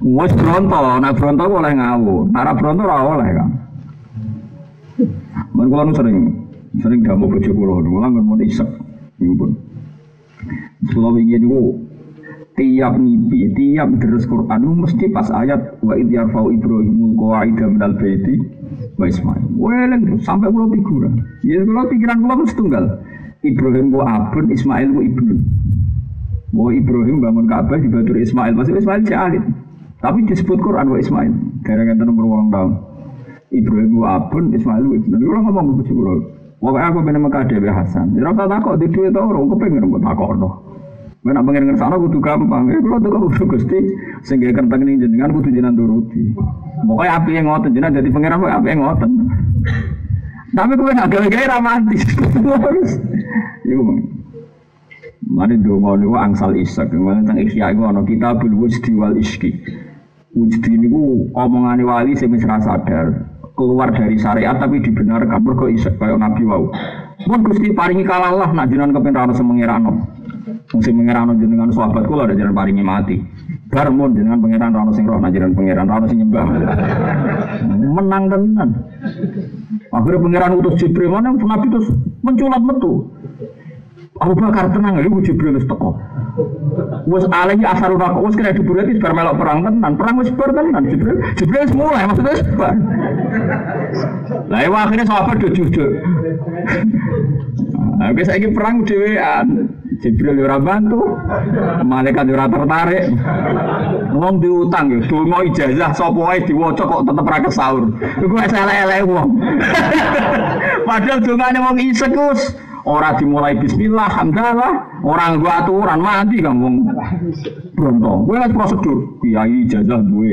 wis bronto, nak bronto oleh ngawur. Nak bronto ora oleh kan. Mereka orang sering sering gak mau bojo kula, kula nggak mau isek, ibu pun. Kalau ingin itu tiap mimpi, tiap terus Quran mesti pas ayat wa id yarfau Ibrahimul qawaida minal baiti wa Ismail. Weleng sampai pulau figuran. Ya pulau pikiran pulau mesti tunggal. Ibrahim ku abun, Ismail ku ibnu. Bahwa Ibrahim bangun Ka'bah di Batur Ismail, pasti Ismail alit. Tapi disebut Quran wa Ismail. Gara-gara nomor uang tahun. Ibrahim wa abun, Ismail wa ibnu. Kalau ngomong ke kulo. Pokoknya aku pengen Mekah Dewi Hasan. Ya rasa takut di duit tau orang kepengen buat takut. Nak pengen ngersana kudu gampang. Ya kalau tuh kudu gusti sehingga kentang ini jenengan kudu jenengan turuti. Pokoknya api yang ngoten jenengan jadi pangeran pokoknya api yang ngoten. Tapi gue nak gawe-gawe romantis. Iku Mari donga niku angsal isak, ngene tentang ikhya iku ana kitabul wujdi wal iski. Wujdi niku omongane wali sing wis sadar keluar dari syariat tapi dibenarkan mergo isak kaya Nabi wau. Mun Gusti paringi kalalah nak jenengan kepen ra semengirano. Sing mengirano jenengan sahabat kula ada jenengan paringi mati. Bar jenengan pangeran ra sing roh jenengan pangeran ra sing nyembah. Menang tenan. Akhirnya pangeran utus Jibril mana Nabi terus menculat metu. Abu Bakar tenang, lu Jibril wis teko. Wes alaihi asarun kok wes kena diburu iki bar melok perang tenan. Perang wis bar tenan Jibril. Jibril wis mulai maksudnya wis. Lah iya akhirnya sahabat jujur. Nah, wis saiki perang dhewean. Jibril ora bantu. Malaikat ora tertarik. Wong diutang ya, donga ijazah sapa wae diwaca kok tetep ra kesaur. Iku wis elek-elek wong. Padahal dongane wong isek Orang dimulai bismillah, alhamdulillah, orang gua aturan mati kamu Bronto. Gue kan prosedur, kiai jajah gue.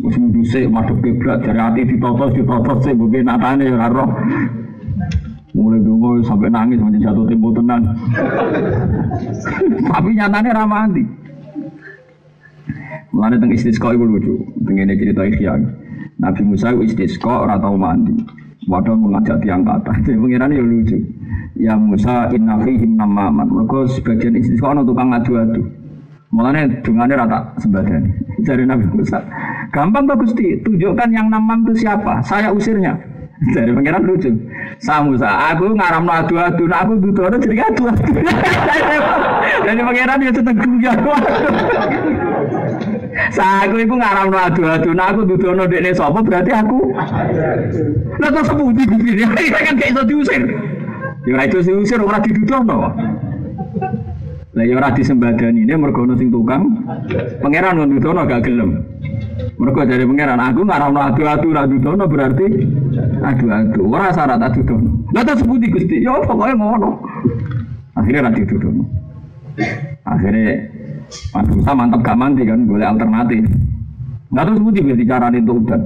Wis sik madhep kiblat dari hati ditotos ditotos sik mungkin natane ya karo. Mulai dulu sampai nangis macam jatuh tempo tenang. Tapi nyatanya ramah mati. Mulane teng istisqa iku lucu. Tengene cerita Ihya. Nabi Musa istisqa ora tau mandi. Wadah mengajak tiang kata. Jadi pengiran ya lucu. Ya Musa inna fihim namaman. Mereka sebagian istisqa ono tukang adu-adu. Mulanya dungane rata sebagian. Jadi Nabi Musa, gampang tuh Gusti, tunjukkan yang namam itu siapa? Saya usirnya. Dari pengiran lucu. Sa Musa, aku ngaram adu-adu, nah aku butuh jadi adu-adu. Jadi pengiran ya guyon. Saku iku ngaram adu-adu, nah aku dudono dekne sapa berarti aku. Lah kok sepundi kupine? kan gak iso diusir. Ya ora iso diusir ora didudono. Lah ya ora disembadani ini mergo ono sing tukang pangeran ngono dudono gak gelem. Mergo dari pangeran aku ngaram adu-adu ra dudono berarti adu-adu. Ora syarat adu-dono. Lah terus sepundi Gusti? Ya pokoknya ngono. Akhirnya ra didudono. Akhirnya Mas Musa mantap gak mandi kan, boleh alternatif. Nggak tahu sebuti biasa cara itu udah.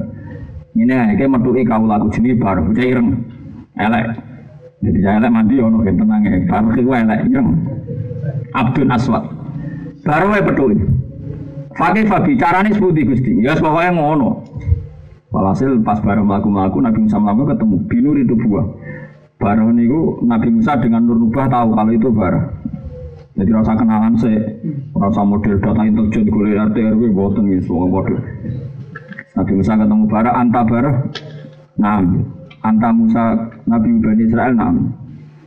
Ini kayak metu kau laku sini baru, udah ireng, elek. Jadi saya elek mandi ono yang tenang ya, baru kau elek ireng. Abdul Aswad. Baru saya peduli. Fakih Fabi, caranya sebuti gusti. Ya pokoknya ngono. Walhasil pas baru melaku-melaku Nabi Musa melaku ketemu binur itu buah. Baru niku Nabi Musa dengan Nur Nubah tahu kalau itu barah. Jadi rasa kenalan sih, rasa model data intelijen gue RT RW boten gitu, semua model. Nabi Musa ketemu bara, anta bara, nam, anta Musa Nabi Bani Israel nam.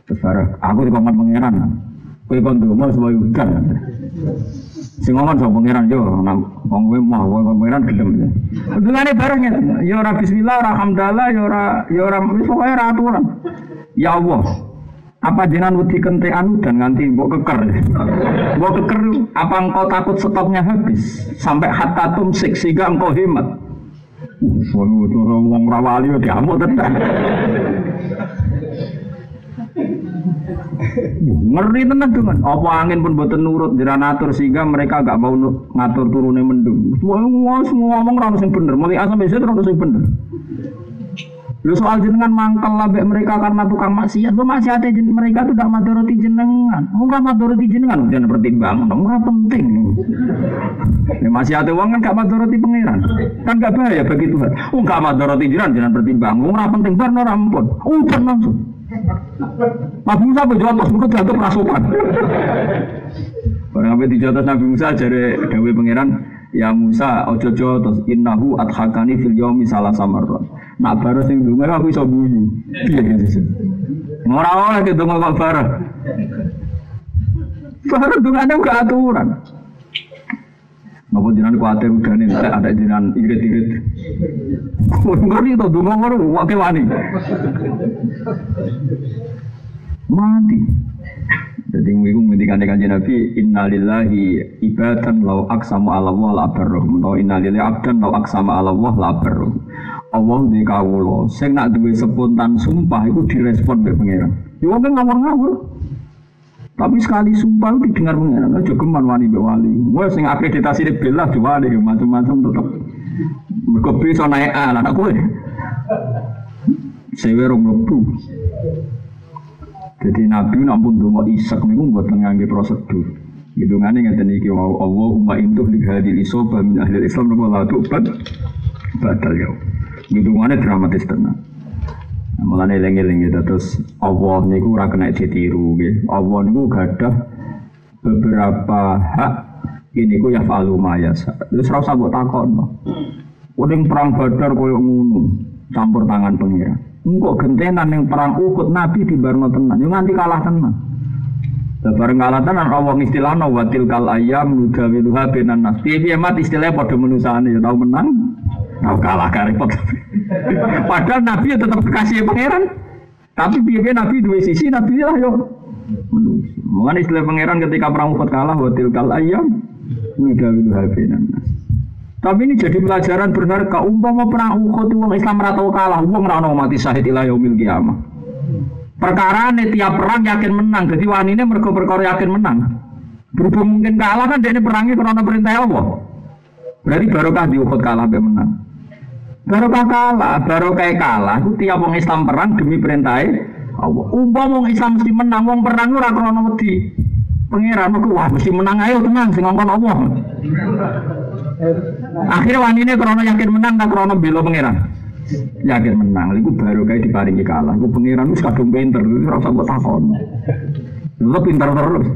Terus bara, aku di kamar pangeran, kue kon mau sebagai hutan. Si ngomong sama pangeran yo, nam, wong kowe mah wong pangeran gelem. Hubungane barengnya, yo ora bismillah, ora hamdalah, yo ora yo ora wis pokoke aturan. Ya Allah, apa jenengan wedi kente anu dan nganti mbok keker. Mbok keker apa engkau takut stoknya habis sampai hatta tumsik sehingga engkau hemat. Waduh, itu wong rawali ya diamuk tenan. Ngeri tenan dengan apa angin pun boten nurut atur sehingga mereka gak mau ngatur turunnya mendung. Semua semua ngomong rano sing bener, mulai asam biasa rano sing bener. Lu soal jenengan mangkel labek mereka karena tukang maksiat. Lu maksiat mereka tuh tidak madoroti jenengan. Enggak madoroti jenengan, jangan pertimbang. Enggak penting. Ya, maksiat uang kan gak madoroti pangeran. Kan gak bahaya bagi Tuhan. Enggak madoroti jenengan, jangan pertimbang. Enggak penting bar no rampun. Udah langsung. Nabi Musa berjawab pas mereka jatuh rasukan. Orang apa dijatuh Nabi Musa jadi Dewi pangeran Ya Musa, ojo terus innahu adhakani fil yomi salah samarron. Nak baru sing dunga aku iso guyu. Piye gitu. Ora oleh ke donga kok baru. Baru dungane gak aturan. Napa jenengan kuatir udane nek ada jenengan irit-irit. Ngerti to donga ngono wake wani. Mati. Jadi minggu ngendikan kanjeng Nabi innalillahi ibadan lau aksamu ala Allah la. Atau innalillahi abdan lau aksamu ala Allah la. Allah di kawulo, sing nak duwe spontan sumpah itu direspon oleh pangeran. Ya wong kan ngawur-ngawur. Tapi sekali sumpah itu didengar pangeran, aja geman wani mbek wali. Wah sing akreditasi di bela diwali macam-macam tetep. Mergo bisa naik A lah kowe. Sewe rong. Jadi Nabi nampun donga isak niku mboten ngangge prosedur. Hidungane ngeten iki wau Allahumma intuh li hadil isoba min ahli Islam nopo la tubat batal ya. Dramatis tenan. Nah, mulane eling-eling gitu terus Allah niku ora kena ditiru nggih. Allah niku gadah beberapa hak ini ku ya falu maya. Terus ora usah mbok perang Badar koyo ngono, campur tangan pengira. Engkau gentenan yang perang Uhud Nabi di Barno tenan, yang nanti kalah tenan. Bareng kalah tenan Allah istilahnya watil kal ayam nudawiluha benan nas. Piye mat istilahnya pada menusane ya tahu menang, tahu kalah repot. Padahal Nabi ya tetap kekasih pangeran. Tapi piye Nabi dua sisi Nabi lah yo. Mengenai istilah pangeran ketika perang Uhud kalah watil kal ayam nudawiluha benan nas. Tapi ini jadi pelajaran berharga. Umpama perang Uhud uang Islam ratau kalah, uang rano mati syahid ila yaumil kiamah. Perkara ini tiap perang yakin menang. Jadi wanine mergo perkara yakin menang. Berhubung mungkin kalah kan dia ini perangnya karena perintah Allah. Berarti barokah di Uhud kalah be menang. Barokah kalah, barokah kalah. Itu tiap orang Islam perang demi perintah Allah. Umpama wong Islam mesti menang, wong perang ora wedi. Pangeran aku wah mesti menang ayo tenang sing ngongkon Allah. Akhirnya wanine krana yakin menang tak krana bela pangeran. Yakin menang, iku baru kayak diparingi kalah. Iku pangeran wis kadung pinter, ora usah mbok takon. Lu pinter terus.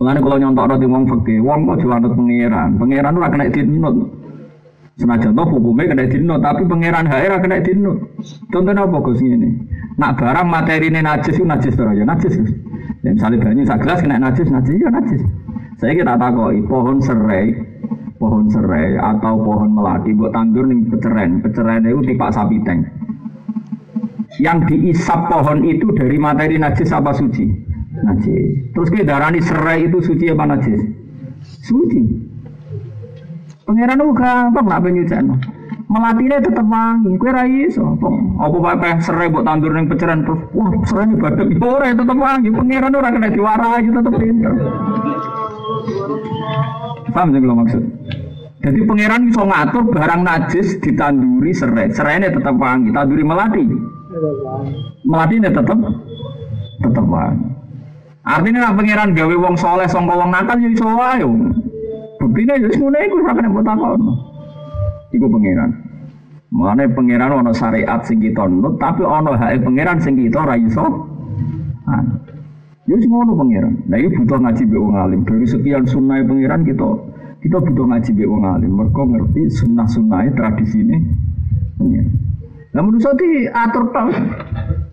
Mulane kalau nyontok di wong fakir, wong kok juanut pangeran. Pangeran ora kena dinut. Senajan toh hukumnya kena dinut, tapi pangeran hae ora kena dinut. Contohnya apa Gus ini? Nak barang materi ini najis itu najis terus ya najis. Gus. Ya misalnya banyu sak kena najis, najis ya najis. Saya kita takoi pohon serai, pohon serai atau pohon melati buat tandur nih peceren. Peceren itu tipe sapi tank. Yang diisap pohon itu dari materi najis apa suci? Najis. Terus ke darani serai itu suci apa najis? Suci. Pangeran itu gampang nak penyucian. Melatihnya tetap wangi, kue rai iso. Apa pakai serai buat tandur yang peceran terus, wah serai ini badak, ora tetap wangi. Pangeran orang kena diwarai tetap pinter. Paham sih kalau maksud? Jadi pangeran bisa ngatur barang najis ditanduri serai, serai ini tetap wangi, tanduri melati. Melati ini tetap tetap wangi. Artinya nak pangeran gawe wong soleh sangka wong nakal ya iso wae. Buktine ya ngene iku sak kena takon. Iku pangeran. Mulane pangeran ana syariat sing kita nut tapi ana hak pangeran sing kita ora iso. Ya wis ngono pangeran. Nah iki butuh ngaji mbek wong alim. Dari sekian sunnah pangeran kita kita butuh ngaji mbek wong alim. Ngerti sunnah-sunnah tradisine pangeran. Lah menurut diatur tok.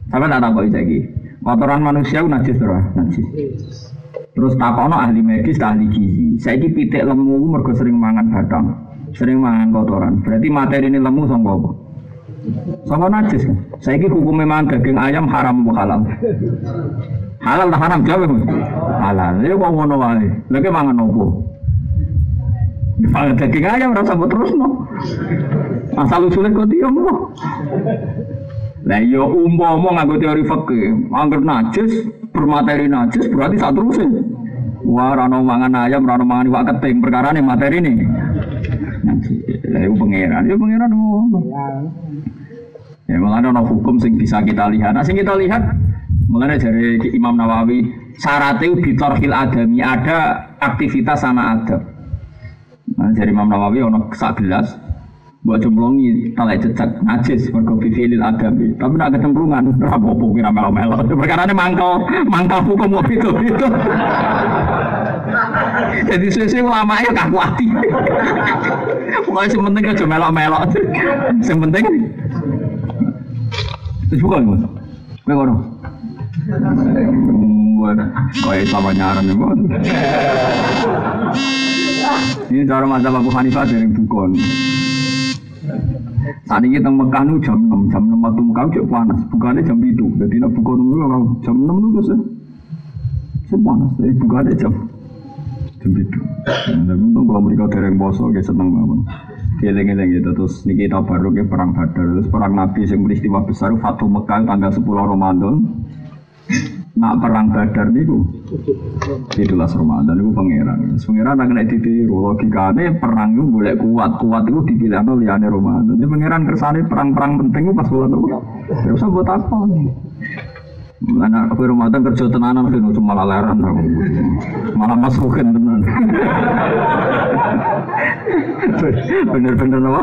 Sampai tak tahu lagi. Kotoran manusia itu najis terus, najis. Terus takono ahli medis, ahli gizi. Saya ini pitik lemu mergo sering mangan batang, sering mangan kotoran. Berarti materi ini lemu sama apa? Sama najis kan? Saya ini hukum memang daging ayam haram atau halal? Halal tak haram jawab mas? Halal. Ya kok ngono wae. Lagi mangan apa? Mangan daging ayam rasa terus no. Asal usulnya kok diam no. Lah ya umpama nganggo teori fikih, anggap najis bermateri najis berarti sak terus Wah, rano mangan ayam, rano mangan iwak keting, perkara nih materi nih. Lah itu pangeran, ya pangeran ngono. Ya malah ada hukum sing bisa kita lihat. Nah, sing kita lihat mulai dari Imam Nawawi syaratnya bitorhil adami ada aktivitas sama adab. Nah, dari Imam Nawawi ono sak gelas buat jumlongi talai jejak najis mergo bifilil adami tapi nak kecemplungan rapopo kira melo-melo. Perkara ini mangkal mangkal hukum kok itu itu jadi sesuai ulama ya kaku hati pokoknya yang penting aja melok-melok penting. Terus bukan mas. Gue ngono? Kaya sama nyaran ya Ini cara mata Abu Hanifah dari bukon saat ini kita Mekah nu jam 6, jam 6 waktu Mekah cek panas, bukannya jam itu. Jadi nak buka nunggu kalau jam 6 itu terus ya. panas, jadi bukannya jam jam itu. Tapi untung kalau mereka dereng boso, kayak seneng banget. Geleng-geleng gitu, terus niki kita baru ke perang Badar, terus perang Nabi yang peristiwa besar, Fatu Mekah tanggal 10 Ramadan. Nak perang Badar niku itulah Ramadan niku pangeran. Pangeran nak kena ditiru logikane perang itu boleh kuat, kuat itu dipilih no liyane Ramadan. Jadi pangeran kersane perang-perang penting pas bulan itu. Ya usah buat apa. Mana aku Ramadan kerja tenanan kan cuma laleran aku. Malah masukin tenan. Bener-bener apa?